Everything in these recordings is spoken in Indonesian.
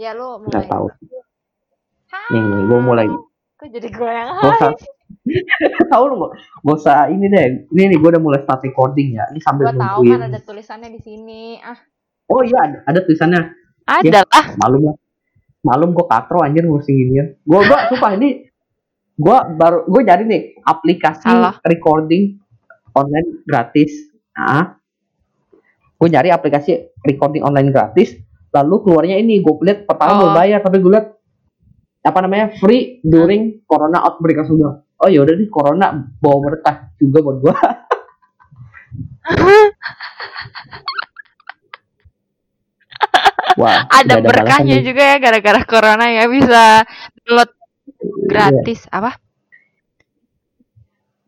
Ya lu nggak mulai. tahu Hai. nih nih gue mulai Kok jadi gue yang Gak hai? tahu lu gak gak usah ini deh ini nih gue udah mulai start recording ya ini sambil Gue tahu nungguin kan ada tulisannya di sini. Ah, oh iya ada, ada tulisannya ada lah. malum lah malum gue katro anjir ngurusin ginian gue gue sumpah ini gue baru gue nyari nih aplikasi Salah. recording online gratis nah gue nyari aplikasi recording online gratis lalu keluarnya ini gue lihat pertama Oh. bayar tapi gue lihat apa namanya free during corona outbreak langsung gue oh ya udah nih corona bawa berkah juga buat gue wah ada nggak berkahnya juga ya gara-gara corona ya bisa download Iya. gratis apa?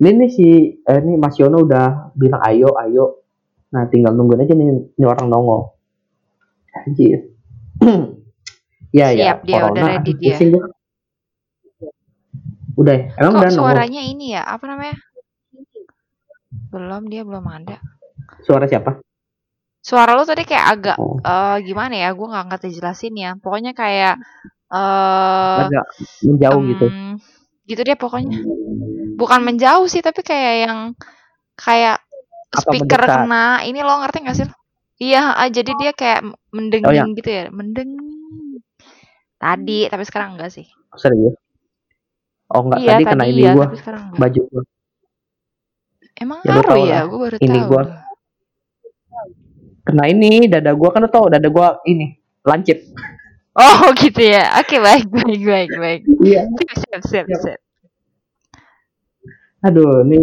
ini nih si eh, ini Mas Yono udah bilang ayo ayo nah tinggal nungguin aja nih, nih orang nongol anjir ya ya Siap, dia udah ready dia. udah ya? emang Kok udah nongol suaranya ini ya? Apa namanya? Belum, dia belum ada. suara siapa Suara lu tadi kayak agak oh eh gimana ya? Gue nggak ngerti jelasin ya. Pokoknya kayak eh agak menjauh gitu em, gitu deh pokoknya. Bukan menjauh sih, tapi kayak yang kayak Apa speaker mendekat? kena. Ini lo ngerti gak sih? lo? Iya, ah, jadi dia kayak mendenging Oh, yang- gitu ya, mendeng. Tadi, tapi sekarang enggak sih. serius oh enggak iya, tadi kena ini iya, gua tapi sekarang enggak. baju gua Emang Ya, lu ngaruh tau ya? lah. Gue baru Ini tahu. gua. kena ini dada gua kan lo tau dada gua ini lancip Oh gitu ya. Oke baik baik baik baik. iya Siap siap siap. siap. Aduh, nih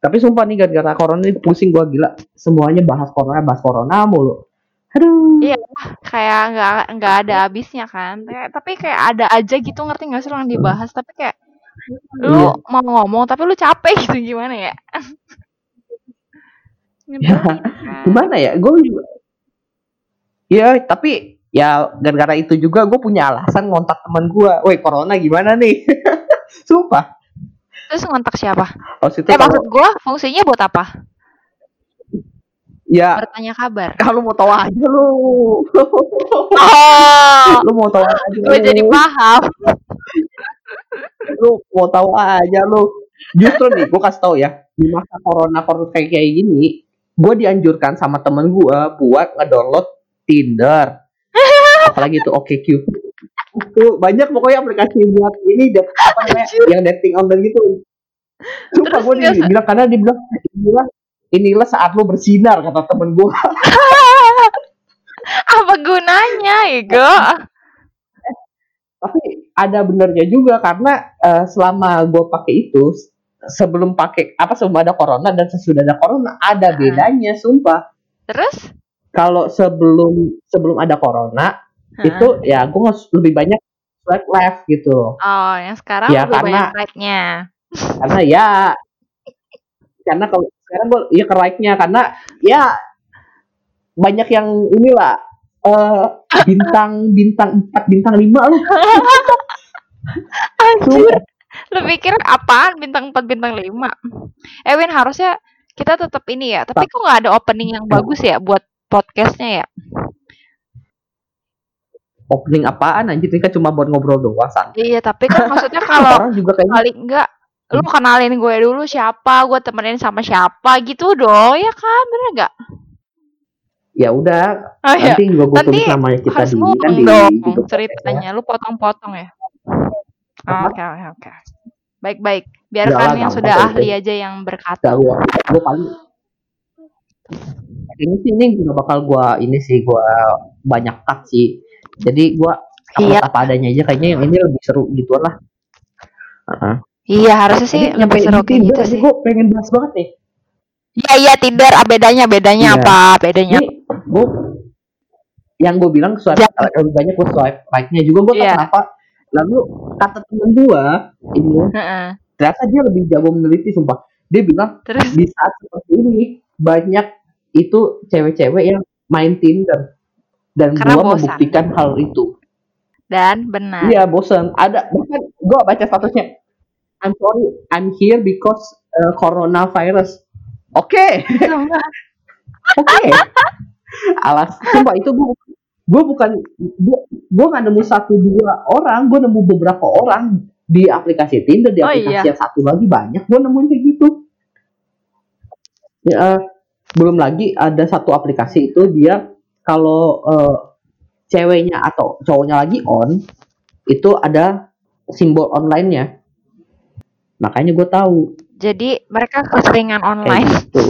tapi sumpah nih gara-gara corona nih pusing gua gila. Semuanya bahas corona, bahas corona mulu. Aduh. Iya kayak nggak nggak ada habisnya kan. Kayak, tapi kayak ada aja gitu ngerti nggak sih yang dibahas. Tapi kayak lu Iya. mau ngomong tapi lu capek gitu gimana ya? Kan. Gimana ya? Gue juga Iya, tapi ya gara-gara itu juga gue punya alasan ngontak teman gua. Woi, corona gimana nih? Sumpah. Terus ngontak siapa? Maksudnya Eh kalau maksud gua fungsinya buat apa? ya Bertanya kabar. kalau mau tahu aja lu. Oh, lu mau tahu aja. gue lu. jadi paham. lu mau tahu aja lu. Justru nih, gue kasih tahu ya, di masa corona corona kayak kayak gini, gue dianjurkan sama temen gue buat ngedownload Tinder. Apalagi itu OkCupid. Tuh banyak pokoknya aplikasi buat ini dat- apa namanya yang dating online gitu. Sumpah gue dibilang karena dibilang inilah inilah saat lu bersinar kata temen gue. apa gunanya, Ego? Tapi ada benernya juga karena eh, selama gue pakai itu sebelum pakai apa sebelum ada corona dan sesudah ada corona ada bedanya sumpah. Terus? Kalau sebelum sebelum ada corona Hah? itu ya gue lebih banyak swipe left gitu. Oh, yang sekarang Ya, lebih karena- banyak right-nya. Karena ya karena kalau sekarang gue ya ke right-nya karena ya banyak yang inilah eh bintang bintang 4 bintang 5 loh. Anjir. Lu pikir apaan bintang 4 bintang 5? Eh Win harusnya kita tetap ini ya. Tapi kok nggak ada opening yang bagus ya buat podcastnya ya? Opening apaan anjir ini kan cuma buat ngobrol doang san. Iya, tapi kan maksudnya kalau juga kayaknya kali enggak lu kenalin gue dulu siapa, gue temenin sama siapa gitu dong, ya kan? Bener nggak? ya udah Oh iya. nanti juga gue Nanti namanya kita di kan di dong di podcast ceritanya. Lu potong-potong ya. Apa? Oke, oke, oke. Baik-baik. Biarkan lah, yang sudah ahli itu. aja yang ya. berkata. Gua gue paling kayaknya sih ini gak bakal gua ini sih gua banyak cut sih jadi gua upload Iya. apa adanya aja kayaknya yang ini lebih seru gitu lah Heeh. Iya, harusnya sih nyampe lebih seru kayak Tinder gitu sih. gue pengen bahas banget nih Iya, iya Tinder. Ah, bedanya, bedanya Iya. apa? Bedanya. gue yang gue bilang swipe Ya. lebih banyak gue swipe right-nya juga gue Iya. kenapa lalu kata temen gue ini Heeh. ternyata dia lebih jago meneliti sumpah dia bilang Terus di saat seperti ini banyak itu cewek-cewek yang main Tinder dan Karena gua bosan. membuktikan hal itu. Dan benar. iya bosan. Ada bahkan gua baca statusnya. I'm sorry I'm here because uh, coronavirus. Oke. Oke. Alas. Sumpah itu gua gue bukan gue gue nggak nemu satu dua orang. Gue nemu beberapa orang di aplikasi Tinder di Oh, aplikasi iya. yang satu lagi banyak gue nemuin kayak gitu. Ya eh, belum lagi ada satu aplikasi itu dia kalau eh, ceweknya atau cowoknya lagi on itu ada simbol online-nya makanya gue tahu Jadi mereka keseringan kayak online. gitu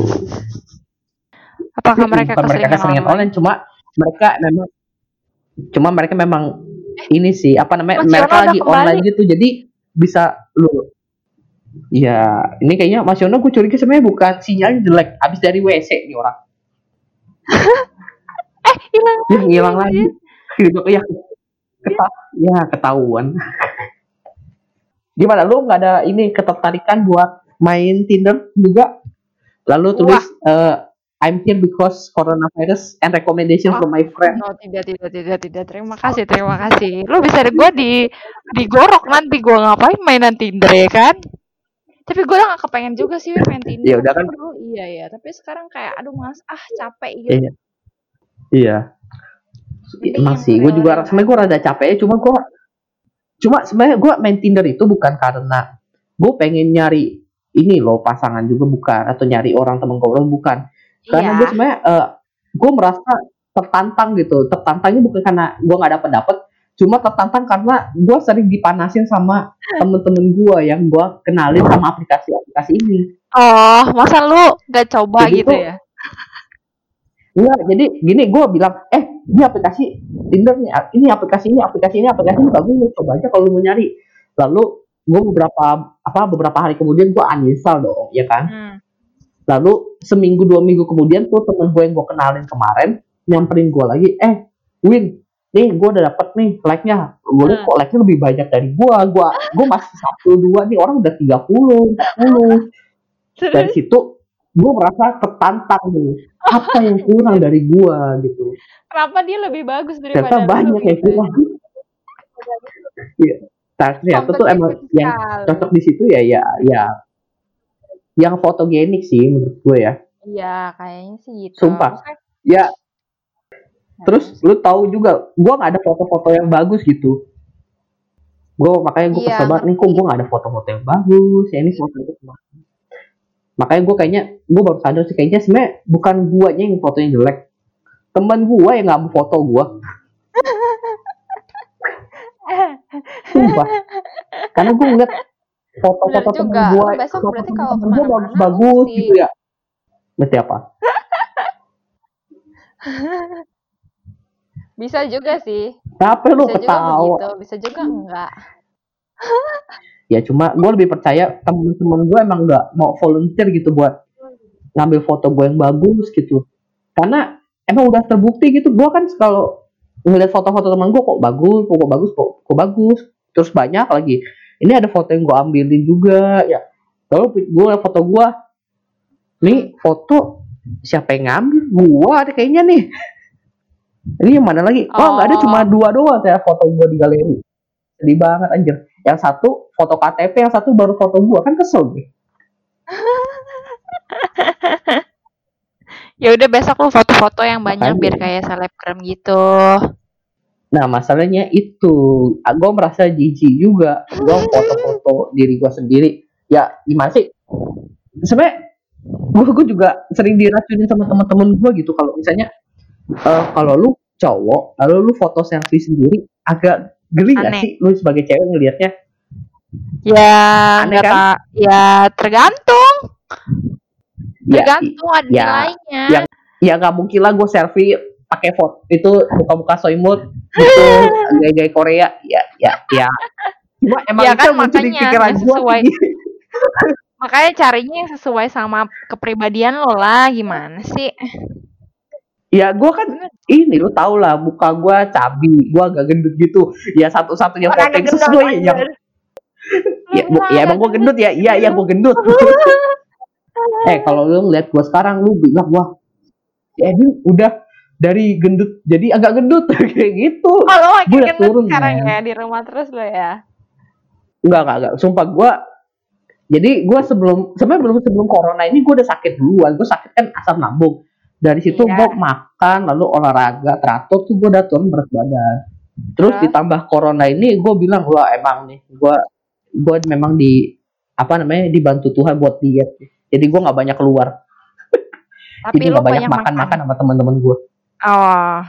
Apakah mereka Bukan mereka keseringan keseringan online? online cuma mereka memang cuma mereka memang ini sih apa namanya Mas mereka Yono lagi kembali. online gitu jadi bisa lu ya ini kayaknya Mas Yono gue curiga sebenarnya bukan sinyalnya jelek abis dari WC nih orang Eh, hilang ya ngilang lagi. lagi gitu ya keta ya ketahuan gimana lu nggak ada ini ketertarikan buat main Tinder juga lalu tulis eh, I'm here because coronavirus and recommendation from my friend Oh, tidak, tidak, tidak, tidak. Terima kasih, terima kasih. Lu bisa gua di digorok nanti gua ngapain mainan Tinder ya kan? Tapi gue gak kepengen juga sih main Tinder. Ya udah kan. Dulu, iya ya, tapi sekarang kayak aduh Mas, ah capek gitu. Iya. Iya. Mending Emang yang sih, gue juga sebenarnya gue rada capek ya, cuma gue cuma sebenarnya gue main Tinder itu bukan karena gue pengen nyari ini loh pasangan juga bukan atau nyari orang temen ngobrol bukan karena Iya. gue sebenarnya eh, gue merasa tertantang gitu tertantangnya bukan karena gue nggak dapet dapet cuma tertantang karena gue sering dipanasin sama temen-temen gue yang gue kenalin sama aplikasi-aplikasi ini Oh, masa lu gak coba Jadi gitu ya? Enggak, jadi gini gue bilang, eh ini aplikasi Tinder nih, ini aplikasi ini, aplikasi ini, aplikasi ini bagus, lu coba aja kalau lu mau nyari. Lalu gue beberapa apa beberapa hari kemudian gue uninstall dong, ya kan. Hmm. Lalu seminggu dua minggu kemudian tuh temen gue yang gue kenalin kemarin nyamperin gue lagi, eh Win, nih gue udah dapet nih like-nya. Gue liat Hmm. kok like-nya lebih banyak dari gue, gue gue masih satu dua nih orang udah 30, 40 dari Terus, situ gue merasa tertantang nih. Apa yang kurang dari gue gitu. Kenapa dia lebih bagus ternyata daripada lu banyak yang gitu? ya? kurang. Iya. Nah, ternyata tuh emang yang cocok di situ ya ya ya. Yang fotogenik sih menurut gue ya. Iya, kayaknya sih gitu. Sumpah. Ya. Nah, terus lu tahu juga gue nggak ada foto-foto yang bagus gitu. Gue makanya gue Iya, kesel banget nih kok gue nggak ada foto-foto yang bagus? Ya ini foto itu makanya gue kayaknya gue baru sadar sih kayaknya sebenarnya bukan guanya yang fotonya jelek. Teman gue yang nggak mau foto gue sumpah. Karena gue ngeliat foto-foto temen juga. gue Lu besok berarti kalau temen gue lu mesti- gitu ya. Berarti apa? Bisa juga sih. apa lu Bisa juga ketawa? begitu, bisa juga enggak. ya cuma gue lebih percaya temen-temen gue emang nggak mau volunteer gitu buat ngambil foto gue yang bagus gitu. Karena emang udah terbukti gitu gue kan kalau ngeliat foto-foto teman gue kok bagus kok bagus kok, kok bagus. Terus banyak lagi. Ini ada foto yang gue ambilin juga ya. Lalu gue foto gue nih foto siapa yang ngambil? Gue ada kayaknya nih. Ini yang mana lagi? Oh nggak ada Oh. cuma dua doang ya foto gue di galeri. Sedih banget anjir yang satu foto KTP yang satu baru foto gue kan kesel nih Ya udah besok lu foto-foto yang banyak Makanya. biar kayak selebgram gitu. Nah masalahnya itu, gue merasa jijik juga. Gue foto-foto diri gue sendiri. Ya gimana sih? Sebenarnya gue gue juga sering diracunin sama teman-teman gue gitu. Kalau misalnya eh, kalau lu cowok, lalu lu foto selfie sendiri, agak geli gak sih? Lu sebagai cewek ngelihatnya? Ya, Aneh kan? Ya tergantung, Ya, tergantung ada ya, nilainya. ya. ya nggak mungkin lah gue selfie pakai foto itu muka-muka soimut itu gaya-gaya Korea ya ya ya cuma emang Ya itu kan, yang di makanya, pikiran yang gue sesuai. Makanya carinya yang sesuai sama kepribadian lo lah, gimana sih? Ya gue kan ini lu tau lah muka gue cabi gue agak gendut gitu ya satu-satunya yang sesuai yang ya, bu- ya emang gue gendut ya iya iya gue gendut eh kalau lu ngeliat gue sekarang lu bilang wah ya ini udah dari gendut jadi agak gendut kayak gitu Oh, makin Gua udah gendut turun, sekarang men. ya di rumah terus lo ya. Enggak, enggak, enggak. Sumpah gue jadi gue sebelum sebenarnya belum sebelum corona ini gue udah sakit duluan. Gue sakit kan asam lambung. Dari situ Iya. gue makan lalu olahraga teratur tuh gue udah turun berat badan terus Terus? ditambah corona ini gue bilang wah emang nih gue gue memang di apa namanya dibantu Tuhan buat diet jadi gue nggak banyak keluar Tapi jadi lu nggak banyak banyak makan makan. makan sama teman-teman gue Oh.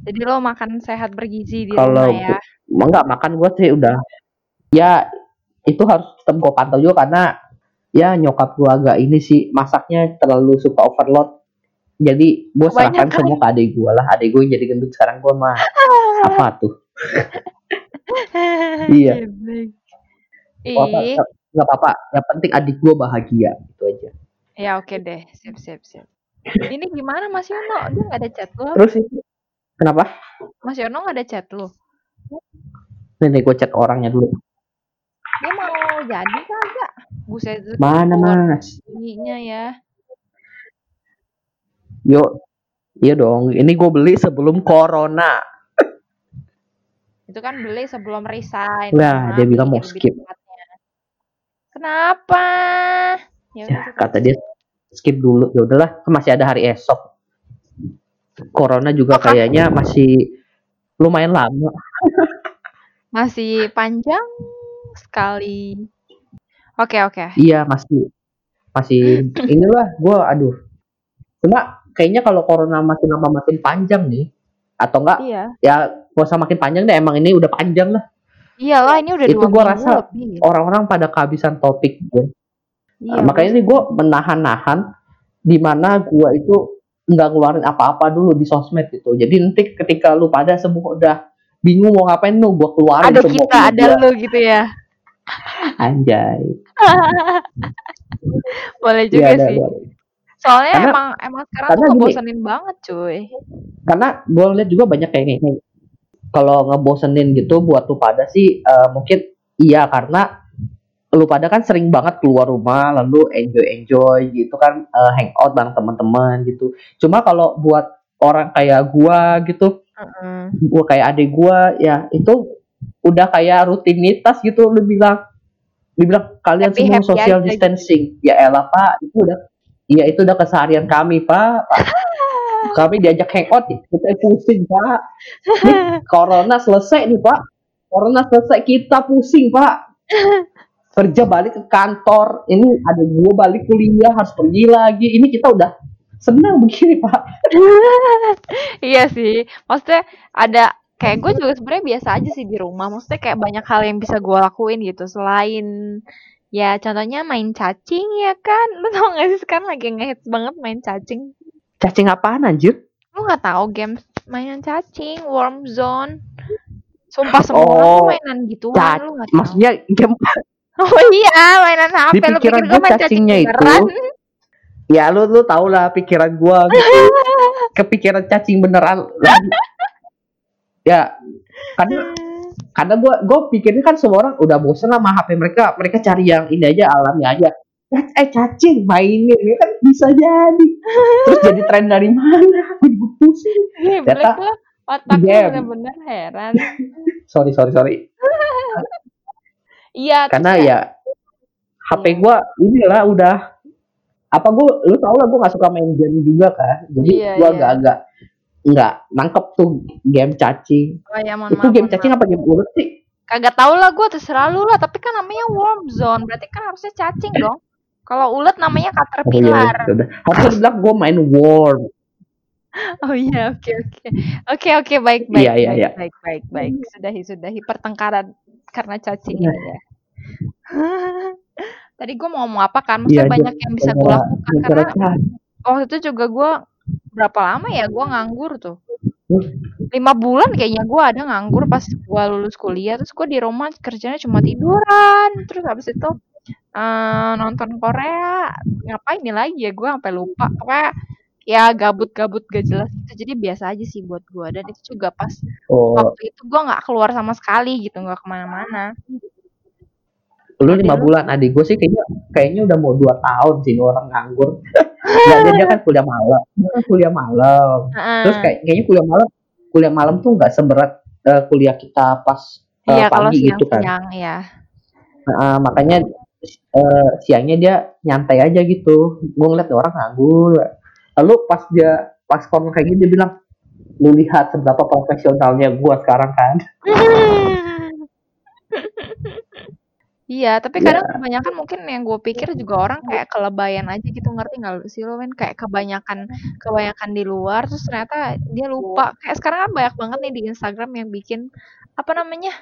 Jadi lo makan sehat bergizi di Kalau rumah ya. enggak makan gue sih udah ya itu harus tetap gue pantau juga karena ya nyokap gue agak ini sih masaknya terlalu suka overload jadi gue serahkan Kebanyakan. semua ke adik gue lah adik gue jadi gendut sekarang gue mah apa tuh Iya. Oh, apa- nggak apa-apa yang penting adik gue bahagia itu aja ya oke deh. Sip, sip, sip. Ini gimana Mas Yono? Dia nggak ada chat lo? terus itu kenapa Mas Yono nggak ada chat lo? nih, gue chat orangnya dulu Dia mau jadi kagak? Buset mana mas bunyinya ya. Yuk iya dong ini gue beli sebelum corona Itu kan beli sebelum resign. Nah, dia bilang mau skip. Kenapa? Ya ya, kata dia skip dulu ya udahlah kan masih ada hari esok corona juga Oke. kayaknya masih lumayan lama Masih panjang sekali. Oke, oke. iya masih masih inilah gue aduh cuma kayaknya kalau corona makin lama makin panjang nih atau enggak Iya. ya gak usah makin panjang deh emang ini udah panjang lah Iyalah ini udah Itu minggu rasa orang-orang pada kehabisan topik gitu. Iya, makanya ini gue menahan-nahan di mana gue itu nggak ngeluarin apa-apa dulu di sosmed gitu jadi nanti ketika lu pada semua udah bingung mau ngapain lu gue keluarin ada semua kita, ada gua. lu gitu ya. anjay Boleh Iya, juga ada, sih. ada. Soalnya Karena- emang emang sekarang tuh gini. ngebosenin banget, cuy. karena gue lihat juga banyak kayak gini kalau ngebosenin gitu buat lu pada sih eh, mungkin iya karena lu pada kan sering banget keluar rumah lalu enjoy enjoy gitu kan eh, hangout bareng teman-teman gitu cuma kalau buat orang kayak gua gitu Heeh. gua kayak adik gua ya itu udah kayak rutinitas gitu lu bilang lu bilang kalian Happy- semua happy social aja gitu. distancing ya elah pak itu udah iya itu udah keseharian kami pak. Kami diajak hangout ya. Kita pusing pak. Ini corona selesai nih pak. Corona selesai kita pusing pak. Kerja balik ke kantor. Ini ada gua balik kuliah harus pergi lagi. Ini kita udah senang begini pak. Iya sih. Maksudnya ada kayak gue juga sebenarnya biasa aja sih di rumah. Maksudnya kayak banyak hal yang bisa gue lakuin gitu. Selain ya contohnya main cacing ya kan. Lu tau gak sih sekarang lagi ngehits banget main cacing. cacing apaan anjir Lu gak tahu games mainan cacing, Warm Zone. Sumpah semua Oh, tuh mainan gituan Cac- lu gak tahu. maksudnya game Oh iya, mainan HP. Di Lu pikir pikiran gue main cacing cacingnya itu beneran? ya lu lu tau lah pikiran gua gitu kepikiran cacing beneran ya karena karena gua gua pikirnya kan semua orang udah bosen sama HP mereka mereka cari yang ini aja alami aja. Eh cacing mainin ya kan bisa jadi. Terus jadi tren dari mana? Gue juga pusing. Ih, Ternyata otak bener-bener heran. sorry sorry sorry. Iya, karena kayak- ya HP Iya. gua inilah udah apa gua lu tau lah gua gak suka main game juga kan? Jadi Iya, gua iya. agak-agak nggak nangkep tuh game cacing Oh ya, mohon itu maaf. game mohon cacing maaf. apa game ulet sih Kagak tau lah gue terserah lu lah, tapi kan namanya Warm Zone, berarti kan harusnya cacing dong. Kalau ulet namanya oh iya caterpillar. ya udah harusnya dibilang gua main worm Oh iya, oke oke. Oke oke, baik baik Iya, iya, baik, iya. baik baik baik. Sudahi sudahi pertengkaran karena cacing Iya. ya. Tadi gue mau ngomong apa kan? Maksudnya Iya, banyak yang bisa gue lakukan karena waktu itu juga gue berapa lama ya gue nganggur tuh? Lima bulan kayaknya gue ada nganggur pas gue lulus kuliah. Terus gue di rumah kerjanya cuma tiduran. Terus habis itu eh, nonton Korea. Ngapain nih lagi ya gue sampai lupa. Pokoknya ya gabut-gabut gak jelas itu jadi biasa aja sih buat gue dan itu juga pas oh. waktu itu gue nggak keluar sama sekali gitu. Nggak ke mana-mana lu lima bulan adik gua sih kayaknya kayaknya udah mau dua tahun sih orang nganggur. Nggak dia, dia kan kuliah malam. Dia kan kuliah malam. Heeh. terus kayak kayaknya kuliah malam kuliah malam tuh nggak seberat eh, kuliah kita pas iya kalau pagi gitu kan. siang-siang ya Nah, makanya eh, siangnya dia nyantai aja gitu. Gue ngeliat orang nganggur. Lalu pas dia pas corona kayak gini dia bilang lu lihat seberapa profesionalnya gua sekarang kan Iya, tapi ya kadang kebanyakan mungkin yang gue pikir juga orang kayak kelebayan aja gitu ngerti nggak sih lo men kayak kebanyakan kebanyakan di luar terus ternyata dia lupa. Kayak sekarang kan banyak banget nih di Instagram yang bikin apa namanya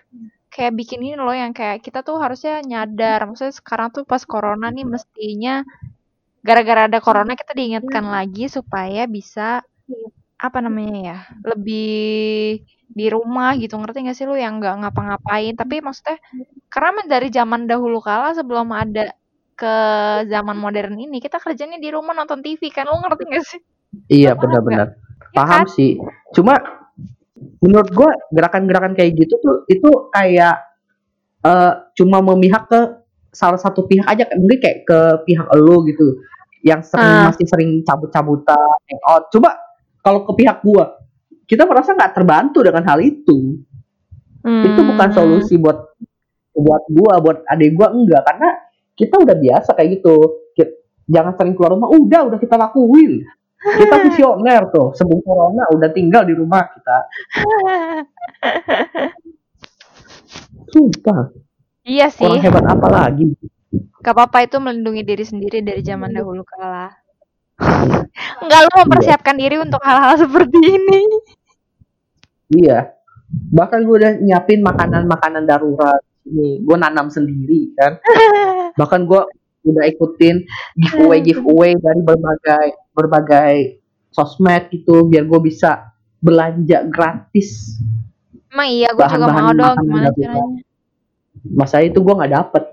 kayak bikin ini loh yang kayak kita tuh harusnya nyadar. Maksudnya sekarang tuh pas corona nih mestinya gara-gara ada corona kita diingatkan lagi supaya bisa apa namanya ya lebih di rumah gitu ngerti gak sih lu yang nggak ngapa-ngapain? Tapi maksudnya karena dari zaman dahulu kala sebelum ada ke zaman modern ini kita kerjanya di rumah nonton TV kan lu ngerti gak sih? Iya paham benar-benar. Ya paham kan? sih. Cuma menurut gua gerakan-gerakan kayak gitu tuh itu kayak eh, cuma memihak ke salah satu pihak aja mungkin kayak ke pihak elu gitu yang sering ah. masih sering cabut-cabutan hangout. Coba kalau ke pihak gua kita merasa nggak terbantu dengan hal itu. Itu bukan hmm solusi buat buat gua buat adik gua enggak. Karena kita udah biasa kayak gitu. Jangan sering keluar rumah udah udah kita lakuin. Kita visioner tuh sebelum corona udah tinggal di rumah kita. Sumpah. Iya sih. Orang hebat apa lagi? Gak apa-apa itu melindungi diri sendiri dari zaman dahulu kala Enggak lu iya. mempersiapkan diri untuk hal-hal seperti ini. Iya. Bahkan gue udah nyiapin makanan-makanan darurat. Ini gue nanam sendiri kan. Bahkan gue udah ikutin giveaway giveaway dari berbagai berbagai sosmed gitu biar gue bisa belanja gratis. Emang iya gue juga mau dong gimana darurat caranya? Masa itu gue nggak dapet.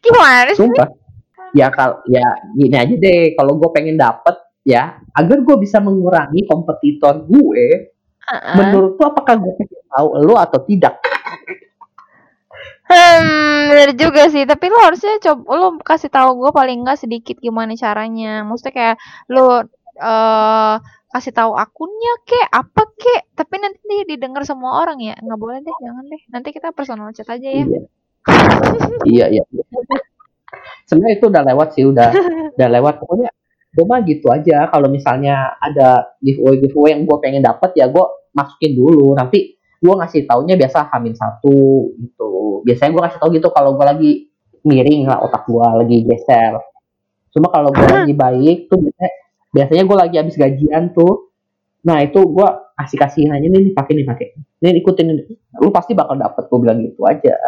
Gimana sih? Sumpah ya kal ya gini aja deh kalau gue pengen dapet ya agar gue bisa mengurangi kompetitor gue Heeh. menurut tuh apakah gue pengen tahu lo atau tidak Hmm, bener juga sih. Tapi lu harusnya coba lu kasih tahu gue paling enggak sedikit gimana caranya. Maksudnya kayak lu eh kasih tahu akunnya kek, apa kek. Tapi nanti dia didengar semua orang ya. Nggak boleh deh, jangan deh. Nanti kita personal chat aja ya. iya iya iya sebenarnya itu udah lewat sih udah udah lewat. Pokoknya gue mah gitu aja. Kalau misalnya ada giveaway giveaway yang gue pengen dapet ya gue masukin dulu. Nanti gue ngasih taunya biasa hamin satu gitu. Biasanya gue kasih tau gitu kalau gue lagi miring lah otak gue lagi geser. Cuma kalau gue lagi baik tuh biasanya biasanya gue lagi habis gajian tuh. Nah itu gue kasih kasihin aja nih pakai nih pakai nih ikutin. Lu pasti bakal dapet gue bilang gitu aja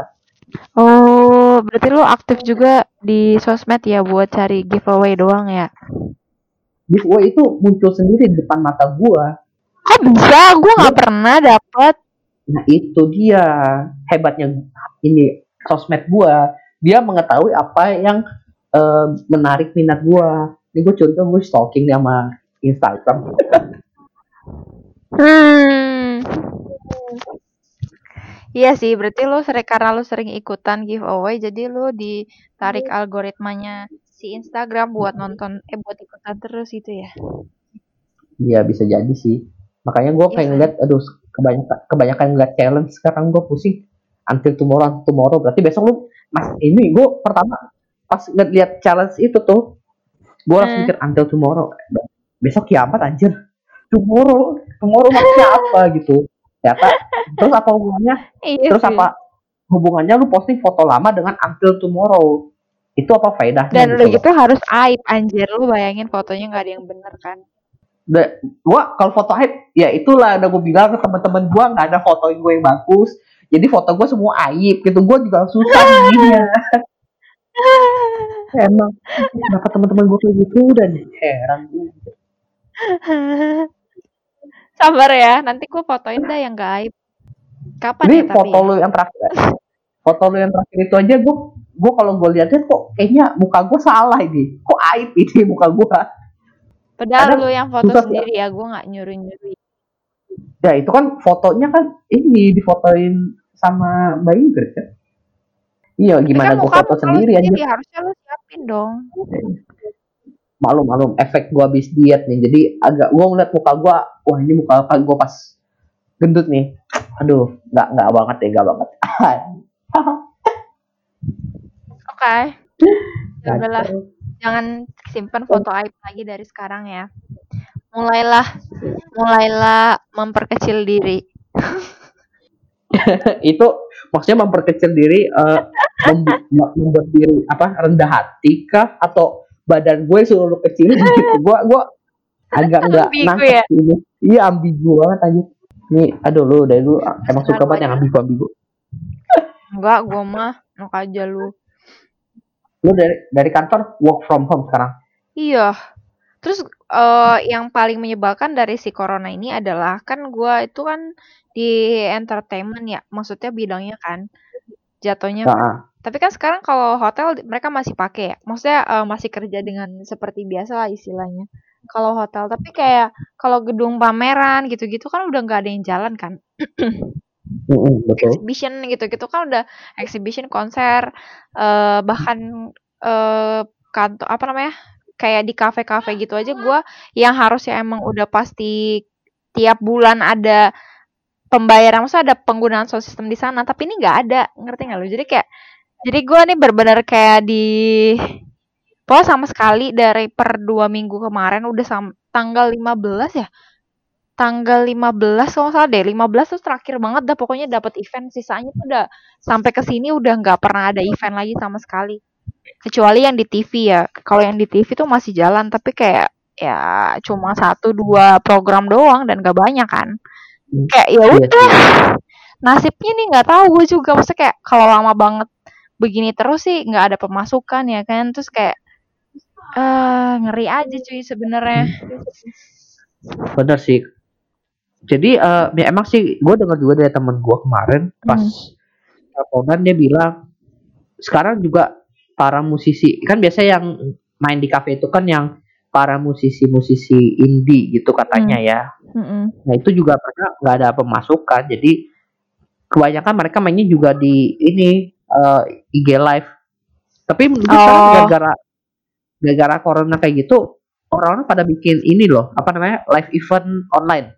Oh, berarti lu aktif juga di sosmed ya buat cari giveaway doang ya? giveaway itu muncul sendiri di depan mata gue Kok bisa? Gue nggak pernah dapet. Nah itu dia hebatnya ini sosmed gua. Dia mengetahui apa yang eh, menarik minat gua. Ini gue curiga gue stalking dia sama Instagram. Hmm. Iya sih, berarti lu sering karena lu sering ikutan giveaway, jadi lu ditarik algoritmanya si Instagram buat nonton, eh buat ikutan terus gitu ya? Iya bisa jadi sih. Makanya gue Iya pengen kan? lihat, aduh kebanyakan kebanyakan ngeliat challenge sekarang gue pusing. Until tomorrow, until tomorrow. Berarti besok lu mas ini gue pertama pas ngeliat challenge itu tuh, gue langsung Hmm. mikir until tomorrow. Besok kiamat anjir. Tomorrow, tomorrow maksudnya apa gitu? Ternyata terus apa hubungannya Iya Terus sih. apa hubungannya lu posting foto lama dengan until tomorrow? Itu apa faedahnya Dan gitu gitu harus aib anjir, lu bayangin fotonya nggak ada yang bener kan? Udah, gua kalau foto aib ya itulah udah gue bilang ke teman-teman gua nggak ada foto gue yang bagus. Jadi foto gue semua aib gitu. Gue juga susah gini Emang kenapa teman-teman gue kayak gitu dan heran gue. Sabar ya, nanti gue fotoin dah yang gak aib. Kapan Ini ya tapi foto ya? lu yang terakhir. Foto lu yang terakhir itu aja gue gue kalau gue liatin kok kayaknya muka gue salah ini. Kok aib ini muka gue. Padahal Kadang lu yang foto sendiri ya, gue nggak nyuri-nyuri. Ya itu kan fotonya kan ini difotoin sama Mbak Ingrid kan. Iya Tapi gimana kan gue foto lu sendiri aja. sendiri, harusnya lu siapin dong. Malum malum efek gue habis diet nih. Jadi agak gue ngeliat muka gue, wah ini muka gue pas gendut nih. Aduh nggak nggak banget ya nggak banget. Oke. Kacau. jangan simpan foto aib lagi dari sekarang ya. Mulailah mulailah memperkecil diri. itu maksudnya memperkecil diri uh, membuat diri apa rendah hati kah atau badan gue suruh kecil. Gitu. Gue gue agak enggak nangkep ya? ini. Iya ambigu banget aja ini aduh lu dari dulu emang suka banget yang ambigu ambigu. Enggak gue mah enak aja lu. Lu dari dari kantor work from home sekarang? Iya. Terus uh, yang paling menyebalkan dari si corona ini adalah kan gue itu kan di entertainment ya, maksudnya bidangnya kan jatuhnya. Nah. Tapi kan sekarang kalau hotel mereka masih pakai ya, maksudnya uh, masih kerja dengan seperti biasa lah istilahnya. Kalau hotel, tapi kayak kalau gedung pameran gitu-gitu kan udah nggak ada yang jalan kan. Exhibition gitu-gitu kan udah exhibition konser, uh, bahkan uh, kantor apa namanya? Kayak di kafe-kafe gitu aja gue yang harusnya emang udah pasti tiap bulan ada pembayaran maksudnya ada penggunaan sound system di sana tapi ini nggak ada. Ngerti nggak lo jadi kayak jadi gue nih benar-benar kayak di pokoknya sama sekali dari per dua minggu kemarin udah sam tanggal 15 ya? Tanggal 15 kalau salah deh 15 tuh terakhir banget dah pokoknya dapat event. Sisanya tuh udah sampai ke sini udah nggak pernah ada event lagi sama sekali. Kecuali yang di TV ya. Kalau yang di TV tuh masih jalan tapi kayak ya cuma satu dua program doang dan gak banyak kan. Kayak ya iya udah. Nasibnya nih nggak tahu gue juga. Maksudnya kayak kalau lama banget begini terus sih nggak ada pemasukan ya kan terus kayak uh, ngeri aja cuy sebenarnya bener sih jadi uh, ya emang sih gue dengar juga dari temen gue kemarin pas teleponan hmm. dia bilang sekarang juga para musisi kan biasa yang main di kafe itu kan yang para musisi-musisi indie gitu katanya hmm. ya Mm-hmm. Nah itu juga mereka nggak ada pemasukan, jadi kebanyakan mereka mainnya juga di ini uh, eh, IG live. Tapi mungkin oh. sekarang gara-gara gara-gara corona kayak gitu, orang-orang pada bikin ini loh, apa namanya live event online.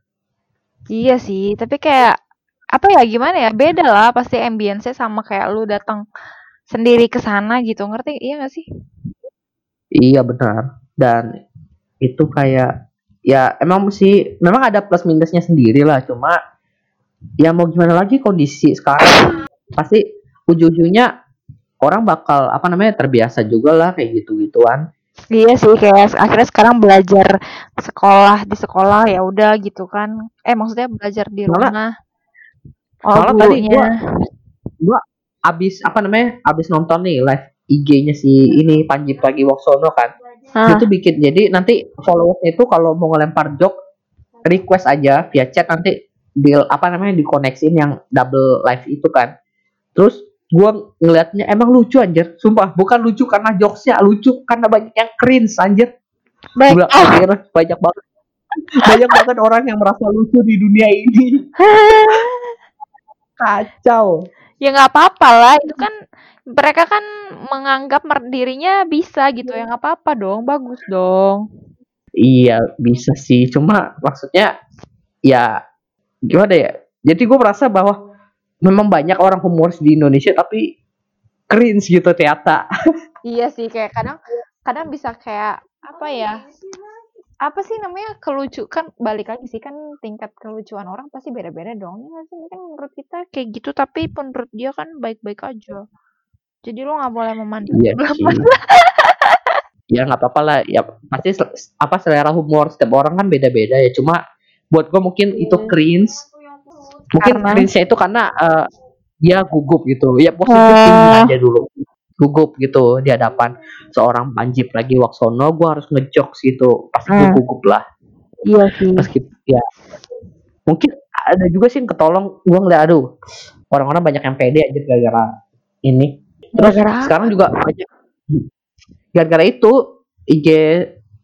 Iya sih, tapi kayak apa ya gimana ya beda lah pasti ambience sama kayak lu datang sendiri ke sana gitu ngerti iya gak sih? Iya benar dan itu kayak ya emang sih memang ada plus minusnya sendiri lah cuma ya mau gimana lagi kondisi sekarang pasti ujung-ujungnya orang bakal apa namanya terbiasa juga lah kayak gitu gituan iya sih kayak akhirnya sekarang belajar sekolah di sekolah ya udah gitu kan. Eh maksudnya belajar di malah, rumah. oh malah tadi gua gua abis apa namanya abis nonton nih live IG-nya si ini Panji Pragiwaksono kan. Ah. Itu bikin jadi nanti followersnya itu kalau mau ngelempar joke request aja via chat nanti di apa namanya dikoneksin yang double live itu kan. Terus gue ngelihatnya emang lucu anjir, sumpah bukan lucu karena jokesnya lucu karena banyak yang cringe anjir. Baik. anjir, banyak banget banyak banget orang yang merasa lucu di dunia ini. Kacau. Ya nggak apa-apa lah, itu kan mereka kan menganggap dirinya bisa gitu ya nggak apa-apa dong bagus dong iya bisa sih cuma maksudnya ya gimana ya jadi gue merasa bahwa memang banyak orang humoris di Indonesia tapi cringe gitu ternyata. Iya sih kayak kadang kadang bisa kayak apa ya apa sih namanya kelucu kan balik lagi sih kan tingkat kelucuan orang pasti beda-beda dong ya sih? Mungkin menurut kita kayak gitu tapi menurut dia kan baik-baik aja. Jadi lo nggak boleh memandang iya ya nggak apa-apa lah ya pasti apa selera humor setiap orang kan beda-beda ya. Cuma buat gue mungkin yeah. itu cringe mungkin karena... cringe itu karena uh, dia gugup gitu. Ya positif uh... aja dulu. Gugup gitu di hadapan seorang Panji lagi Waksono gue harus ngejok gitu pasti uh. gue gugup lah. Iya sih. Meskipun ya. Mungkin ada juga sih yang ketolong. Gue ngeliat aduh orang-orang banyak yang pede aja gara-gara ini. Terus gara-gara sekarang juga banyak. Gara-gara itu IG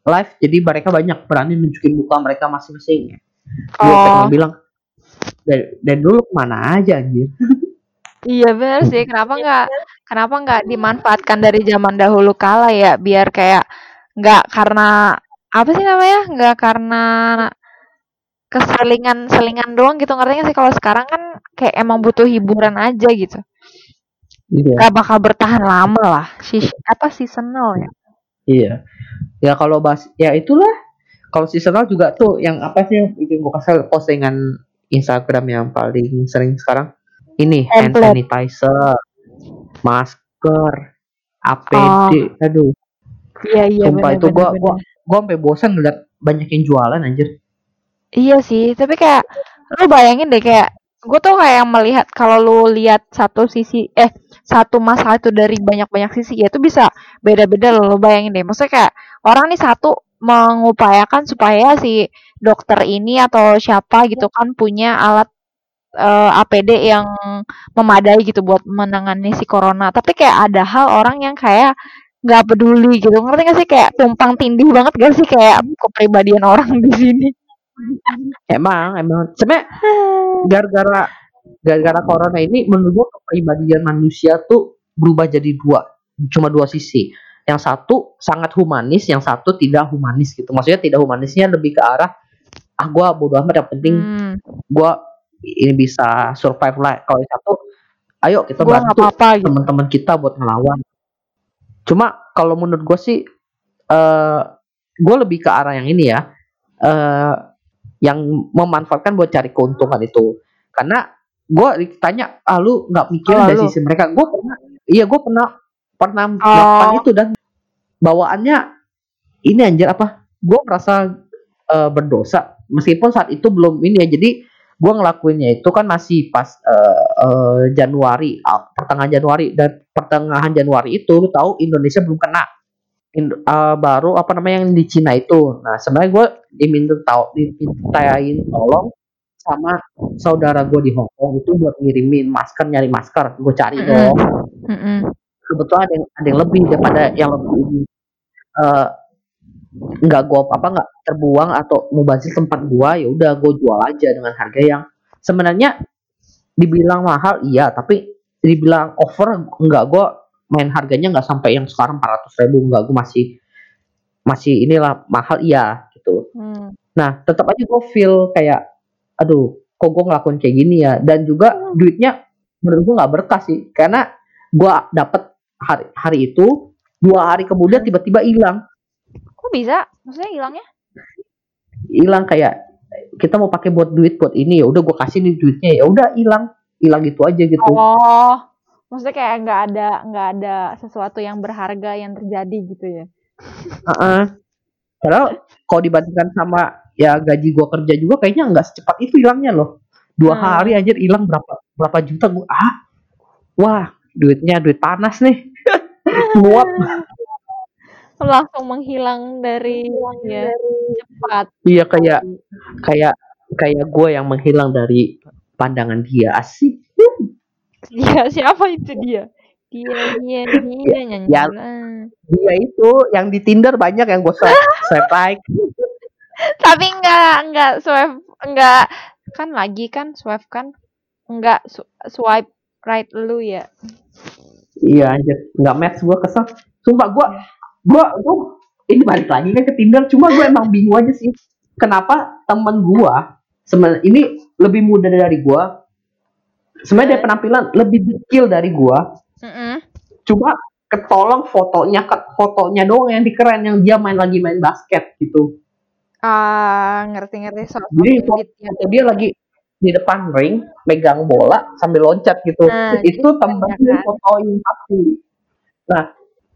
live jadi mereka banyak berani nunjukin muka mereka masing-masing. Oh. Gue pengen bilang dan, dan dulu ke mana aja anjir. Iya benar sih. Kenapa nggak kenapa nggak dimanfaatkan dari zaman dahulu kala ya biar kayak nggak karena apa sih namanya nggak karena keselingan selingan doang gitu ngertinya sih kalau sekarang kan kayak emang butuh hiburan aja gitu. Iya. Gak bakal bertahan lama lah. Si apa seasonal ya? Iya. Ya kalau bahas ya itulah. Kalau seasonal juga tuh yang apa sih yang bikin gue kesel postingan Instagram yang paling sering sekarang ini hand sanitizer, masker, APD, aduh. Iya iya Sumpah bener itu bener. gua gua sampai bosan ngeliat banyak yang jualan anjir. Iya sih, tapi kayak lu bayangin deh kayak gue tuh kayak melihat kalau lu lihat satu sisi eh satu masalah itu dari banyak-banyak sisi ya itu bisa beda-beda loh lu bayangin deh. Maksudnya kayak orang nih satu mengupayakan supaya si dokter ini atau siapa gitu kan punya alat eh, APD yang memadai gitu buat menangani si corona. Tapi kayak ada hal orang yang kayak nggak peduli gitu. Ngerti gak sih kayak tumpang tindih banget gak sih kayak kepribadian orang di sini. Emang emang sebenarnya gara-gara gara-gara corona ini menurut gua kepribadian manusia tuh berubah jadi dua cuma dua sisi yang satu sangat humanis yang satu tidak humanis gitu maksudnya tidak humanisnya lebih ke arah ah gua bodo amat yang penting Hmm, gua ini bisa survive lah. Kalau satu ayo kita gue nggak bantu apa-apa gitu. teman-teman kita buat ngelawan. Cuma kalau menurut gue sih eh gue lebih ke arah yang ini ya eh yang memanfaatkan buat cari keuntungan itu. Karena gue ditanya ah lu nggak mikirin Oh, dari lu. sisi mereka? Gue pernah iya gue pernah pernah Oh. melakukan itu dan bawaannya ini anjir apa? Gue merasa eh, berdosa meskipun saat itu belum ini ya jadi gue ngelakuinnya itu kan masih pas eh, eh, Januari ah, pertengahan Januari dan pertengahan Januari itu lu tahu Indonesia belum kena. In- eh, baru apa namanya yang di Cina itu. Nah sebenarnya gue diminta tahu dimintain tolong sama saudara gue di Hong Kong itu buat ngirimin masker nyari masker. Gue cari Mm-mm. dong. Mm-mm. kebetulan ada yang ada yang lebih daripada yang lebih ini. Eh, nggak gue apa nggak terbuang atau mubazir tempat gua ya udah gue jual aja dengan harga yang sebenarnya dibilang mahal iya tapi dibilang over nggak gue main harganya nggak sampai yang sekarang 400 ribu nggak gue masih masih inilah mahal iya gitu Hmm. Nah, tetap aja gue feel kayak, aduh, kok gue ngelakuin kayak gini ya. Dan juga duitnya menurut gue nggak berkah sih, karena gue dapet hari hari itu dua hari kemudian tiba-tiba hilang, Kok bisa? Maksudnya hilangnya? hilang kayak kita mau pakai buat duit buat ini ya udah gue kasih nih duitnya ya udah hilang, hilang gitu aja gitu. Oh, maksudnya kayak nggak ada nggak ada sesuatu yang berharga yang terjadi gitu ya? Heeh. Padahal kalau dibandingkan sama ya gaji gue kerja juga kayaknya nggak secepat itu hilangnya loh. Dua Hmm. hari aja hilang berapa berapa juta gue ah wah duitnya duit panas nih nguap Langsung menghilang dari ya cepat. iya kayak kayak kayak gue yang menghilang dari pandangan dia asik Dia siapa itu dia? Dia dia dia nyanyi. Ya. lah. dia itu yang di Tinder banyak yang gue swipe, swipe like Tapi enggak enggak swipe enggak kan lagi kan swipe kan enggak swipe right lu ya. iya anjir nggak match gue kesel sumpah gue gue gue ini balik lagi kan ke Tinder cuma gue emang bingung aja sih kenapa temen gue sebenarnya ini lebih muda dari gue sebenarnya dia penampilan lebih dekil dari gue Mm-mm. cuma ketolong fotonya ke fotonya doang yang dikeren yang dia main lagi main basket gitu Ah, ngerti-ngerti soal jadi foto, ya. foto dia lagi di depan ring megang bola sambil loncat gitu Nah, itu gitu kan. fotoin pasti nah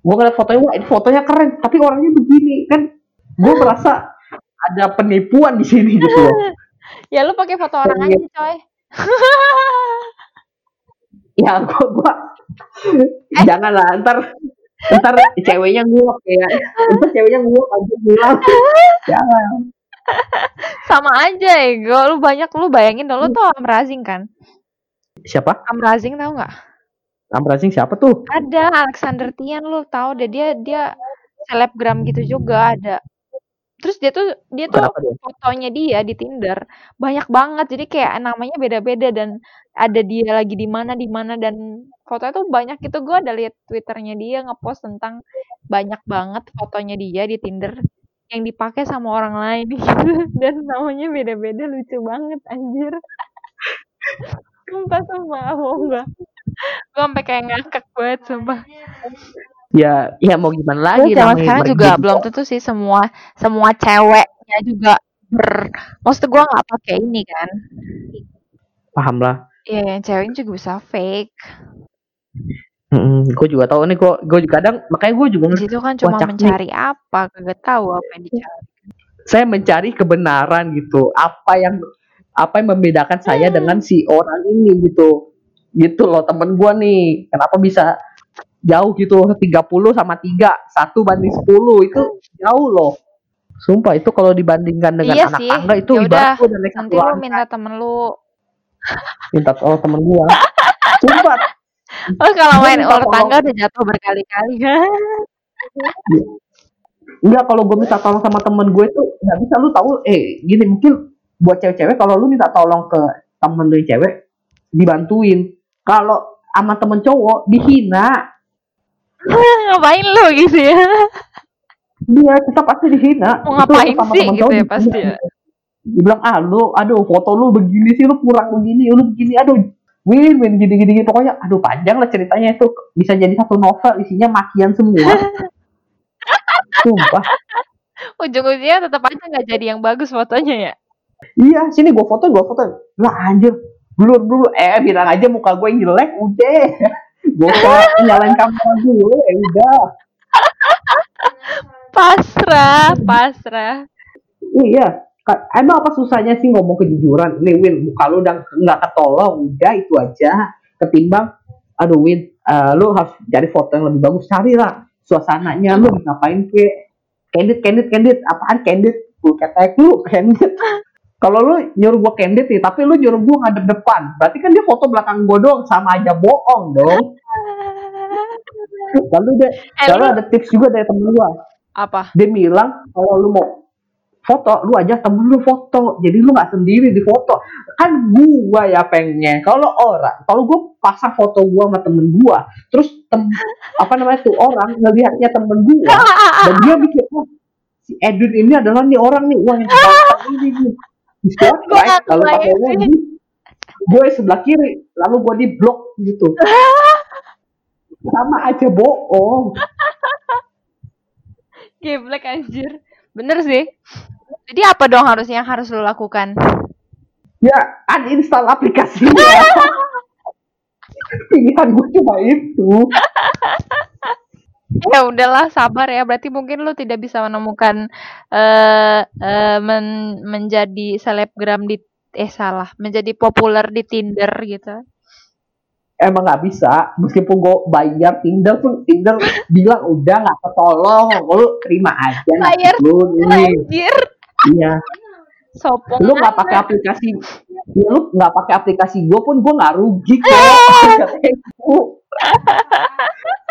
gue ngeliat fotonya wah ini fotonya keren tapi orangnya begini kan gue merasa ada penipuan di sini gitu loh Ya lu pakai foto orang Iya. aja, coy. ya gue gue janganlah ntar ntar ceweknya nguap ya ntar ceweknya nguap aja bilang jangan Sama aja ego. Lu banyak lu bayangin dong lu tau Amrazing kan? siapa Amrazing tau nggak? Amrazing siapa tuh Ada Alexander Tian lu tahu deh dia dia selebgram gitu juga ada. Terus dia tuh dia tuh kenapa dia fotonya dia di Tinder banyak banget. Jadi kayak namanya beda-beda dan ada dia lagi di mana di mana dan fotonya tuh banyak gitu. Gua ada lihat Twitternya dia ngepost tentang banyak banget fotonya dia di Tinder yang dipakai sama orang lain gitu dan namanya beda-beda lucu banget anjir. Sumpah sumpah mau enggak. Gue sampai kayak ngakak banget sumpah. ya ya mau gimana Terus lagi zaman namanya sekarang juga belum tentu sih semua semua ceweknya juga ber maksud gua nggak pakai ini kan. paham lah Iya, yang ceweknya juga bisa fake. gue juga tahu nih gue gue juga kadang makanya gue juga Di situ kan cuma Wacak nih. mencari apa, kagak tahu apa yang dicari. saya mencari kebenaran gitu apa yang apa yang membedakan saya Hmm. dengan si orang ini gitu gitu loh temen gue nih. Kenapa bisa jauh gitu? 30 sama 3 satu banding 10 itu jauh loh. Sumpah itu kalau dibandingkan dengan Iya anak sih. tangga itu Ya udah, ibarat lu udah naik Nanti lu minta temen lu. minta tolong temen gue sumpah. Oh, kalau main ular tangga udah jatuh berkali-kali. Enggak kalau gue minta tolong sama temen gue tuh nggak bisa. Lu tahu eh gini mungkin buat cewek-cewek kalau lu minta tolong ke temen lu cewek dibantuin kalau sama temen cowok dihina Ngapain lu gitu ya? dia tetap pasti dihina Mau ngapain sama sih gitu cowok ya dihina. pasti ya? dibilang ah lu aduh foto lu begini sih lu kurang begini lu begini aduh win win gini gini pokoknya aduh panjang lah ceritanya itu bisa jadi satu novel isinya makian semua sumpah Ujung-ujungnya tetap aja nggak jadi yang bagus fotonya ya. Iya, sini gue foto, gue foto. Lah anjir, blur dulu. Eh, bilang aja muka gue yang jelek, udah. Gue nyalain kamera dulu, ya udah. Pasrah, pasrah. Iya, emang apa susahnya sih ngomong kejujuran? Nih Win, muka lu udah nggak ketolong, udah itu aja. Ketimbang, aduh Win, eh, lu harus cari foto yang lebih bagus. Carilah suasananya, lu ngapain ke? Candid, candid, candid. Apaan candid? Full ketek lu, candid. Kalau lu nyuruh gua candid nih, tapi lu nyuruh gua ngadep depan. Berarti kan dia foto belakang gua doang, sama aja bohong dong. Lalu dia, Eh, lalu lu ada tips juga dari temen gua. apa? Dia bilang kalau lu mau foto, lu aja temen lu foto. Jadi lu nggak sendiri di foto. Kan gua ya pengen. Kalau orang, kalau gua pasang foto gua sama temen gua, terus tem, apa namanya tuh orang ngelihatnya temen gua, dan dia mikir, oh, si Edwin ini adalah nih orang nih, wah yang ini nih. Di Gua spotlight, nggak kalau pakai kebayang emoji, gue sebelah kiri, lalu gua di blok gitu. Sama aja bohong. Geblek anjir. Bener sih. Jadi apa dong harusnya yang harus lu lakukan? Ya, uninstall aplikasinya. Pilihan gue cuma itu. Ya udahlah, sabar ya. Berarti mungkin lu tidak bisa menemukan eh eh, men- menjadi selebgram di eh salah, menjadi populer di Tinder gitu. Emang nggak bisa, meskipun gue bayar Tinder pun Tinder bilang udah nggak ketolong, lu terima aja Bayar lu nih. Anjir, Iya, sopong. lu nggak pakai aplikasi, ya lu nggak pakai aplikasi gue pun gue nggak rugi kok.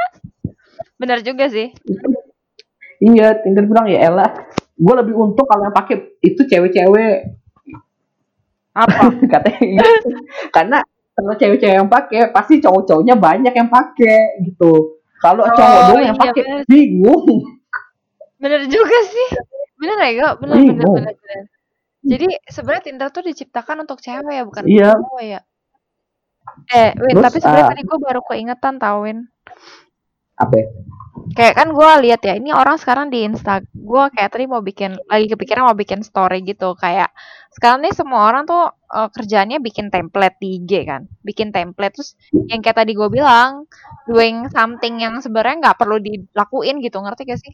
Bener juga sih. iya, Tinder bilang ya elah, gue lebih untung kalau yang pakai itu cewek-cewek Apa? katanya gitu. karena kalau cewek-cewek yang pakai pasti cowok-cowoknya banyak yang pakai gitu kalau Oh, cowok doang yang iya, pakai bingung Bener juga sih. Bener ya, Go? Bener, bener, bener, bener. Jadi sebenarnya Tinder tuh diciptakan untuk cewek ya, bukan Iya. untuk cowok ya. Eh, Win, Terus, tapi sebenarnya ah, tadi gue baru keingetan tau, Win. Apa ya? Kayak kan gue lihat ya, ini orang sekarang di Insta, gue kayak tadi mau bikin, lagi kepikiran mau bikin story gitu, kayak sekarang nih semua orang tuh eh, kerjaannya bikin template di IG kan, bikin template terus yang kayak tadi gue bilang, doing something yang sebenarnya nggak perlu dilakuin gitu, ngerti gak sih?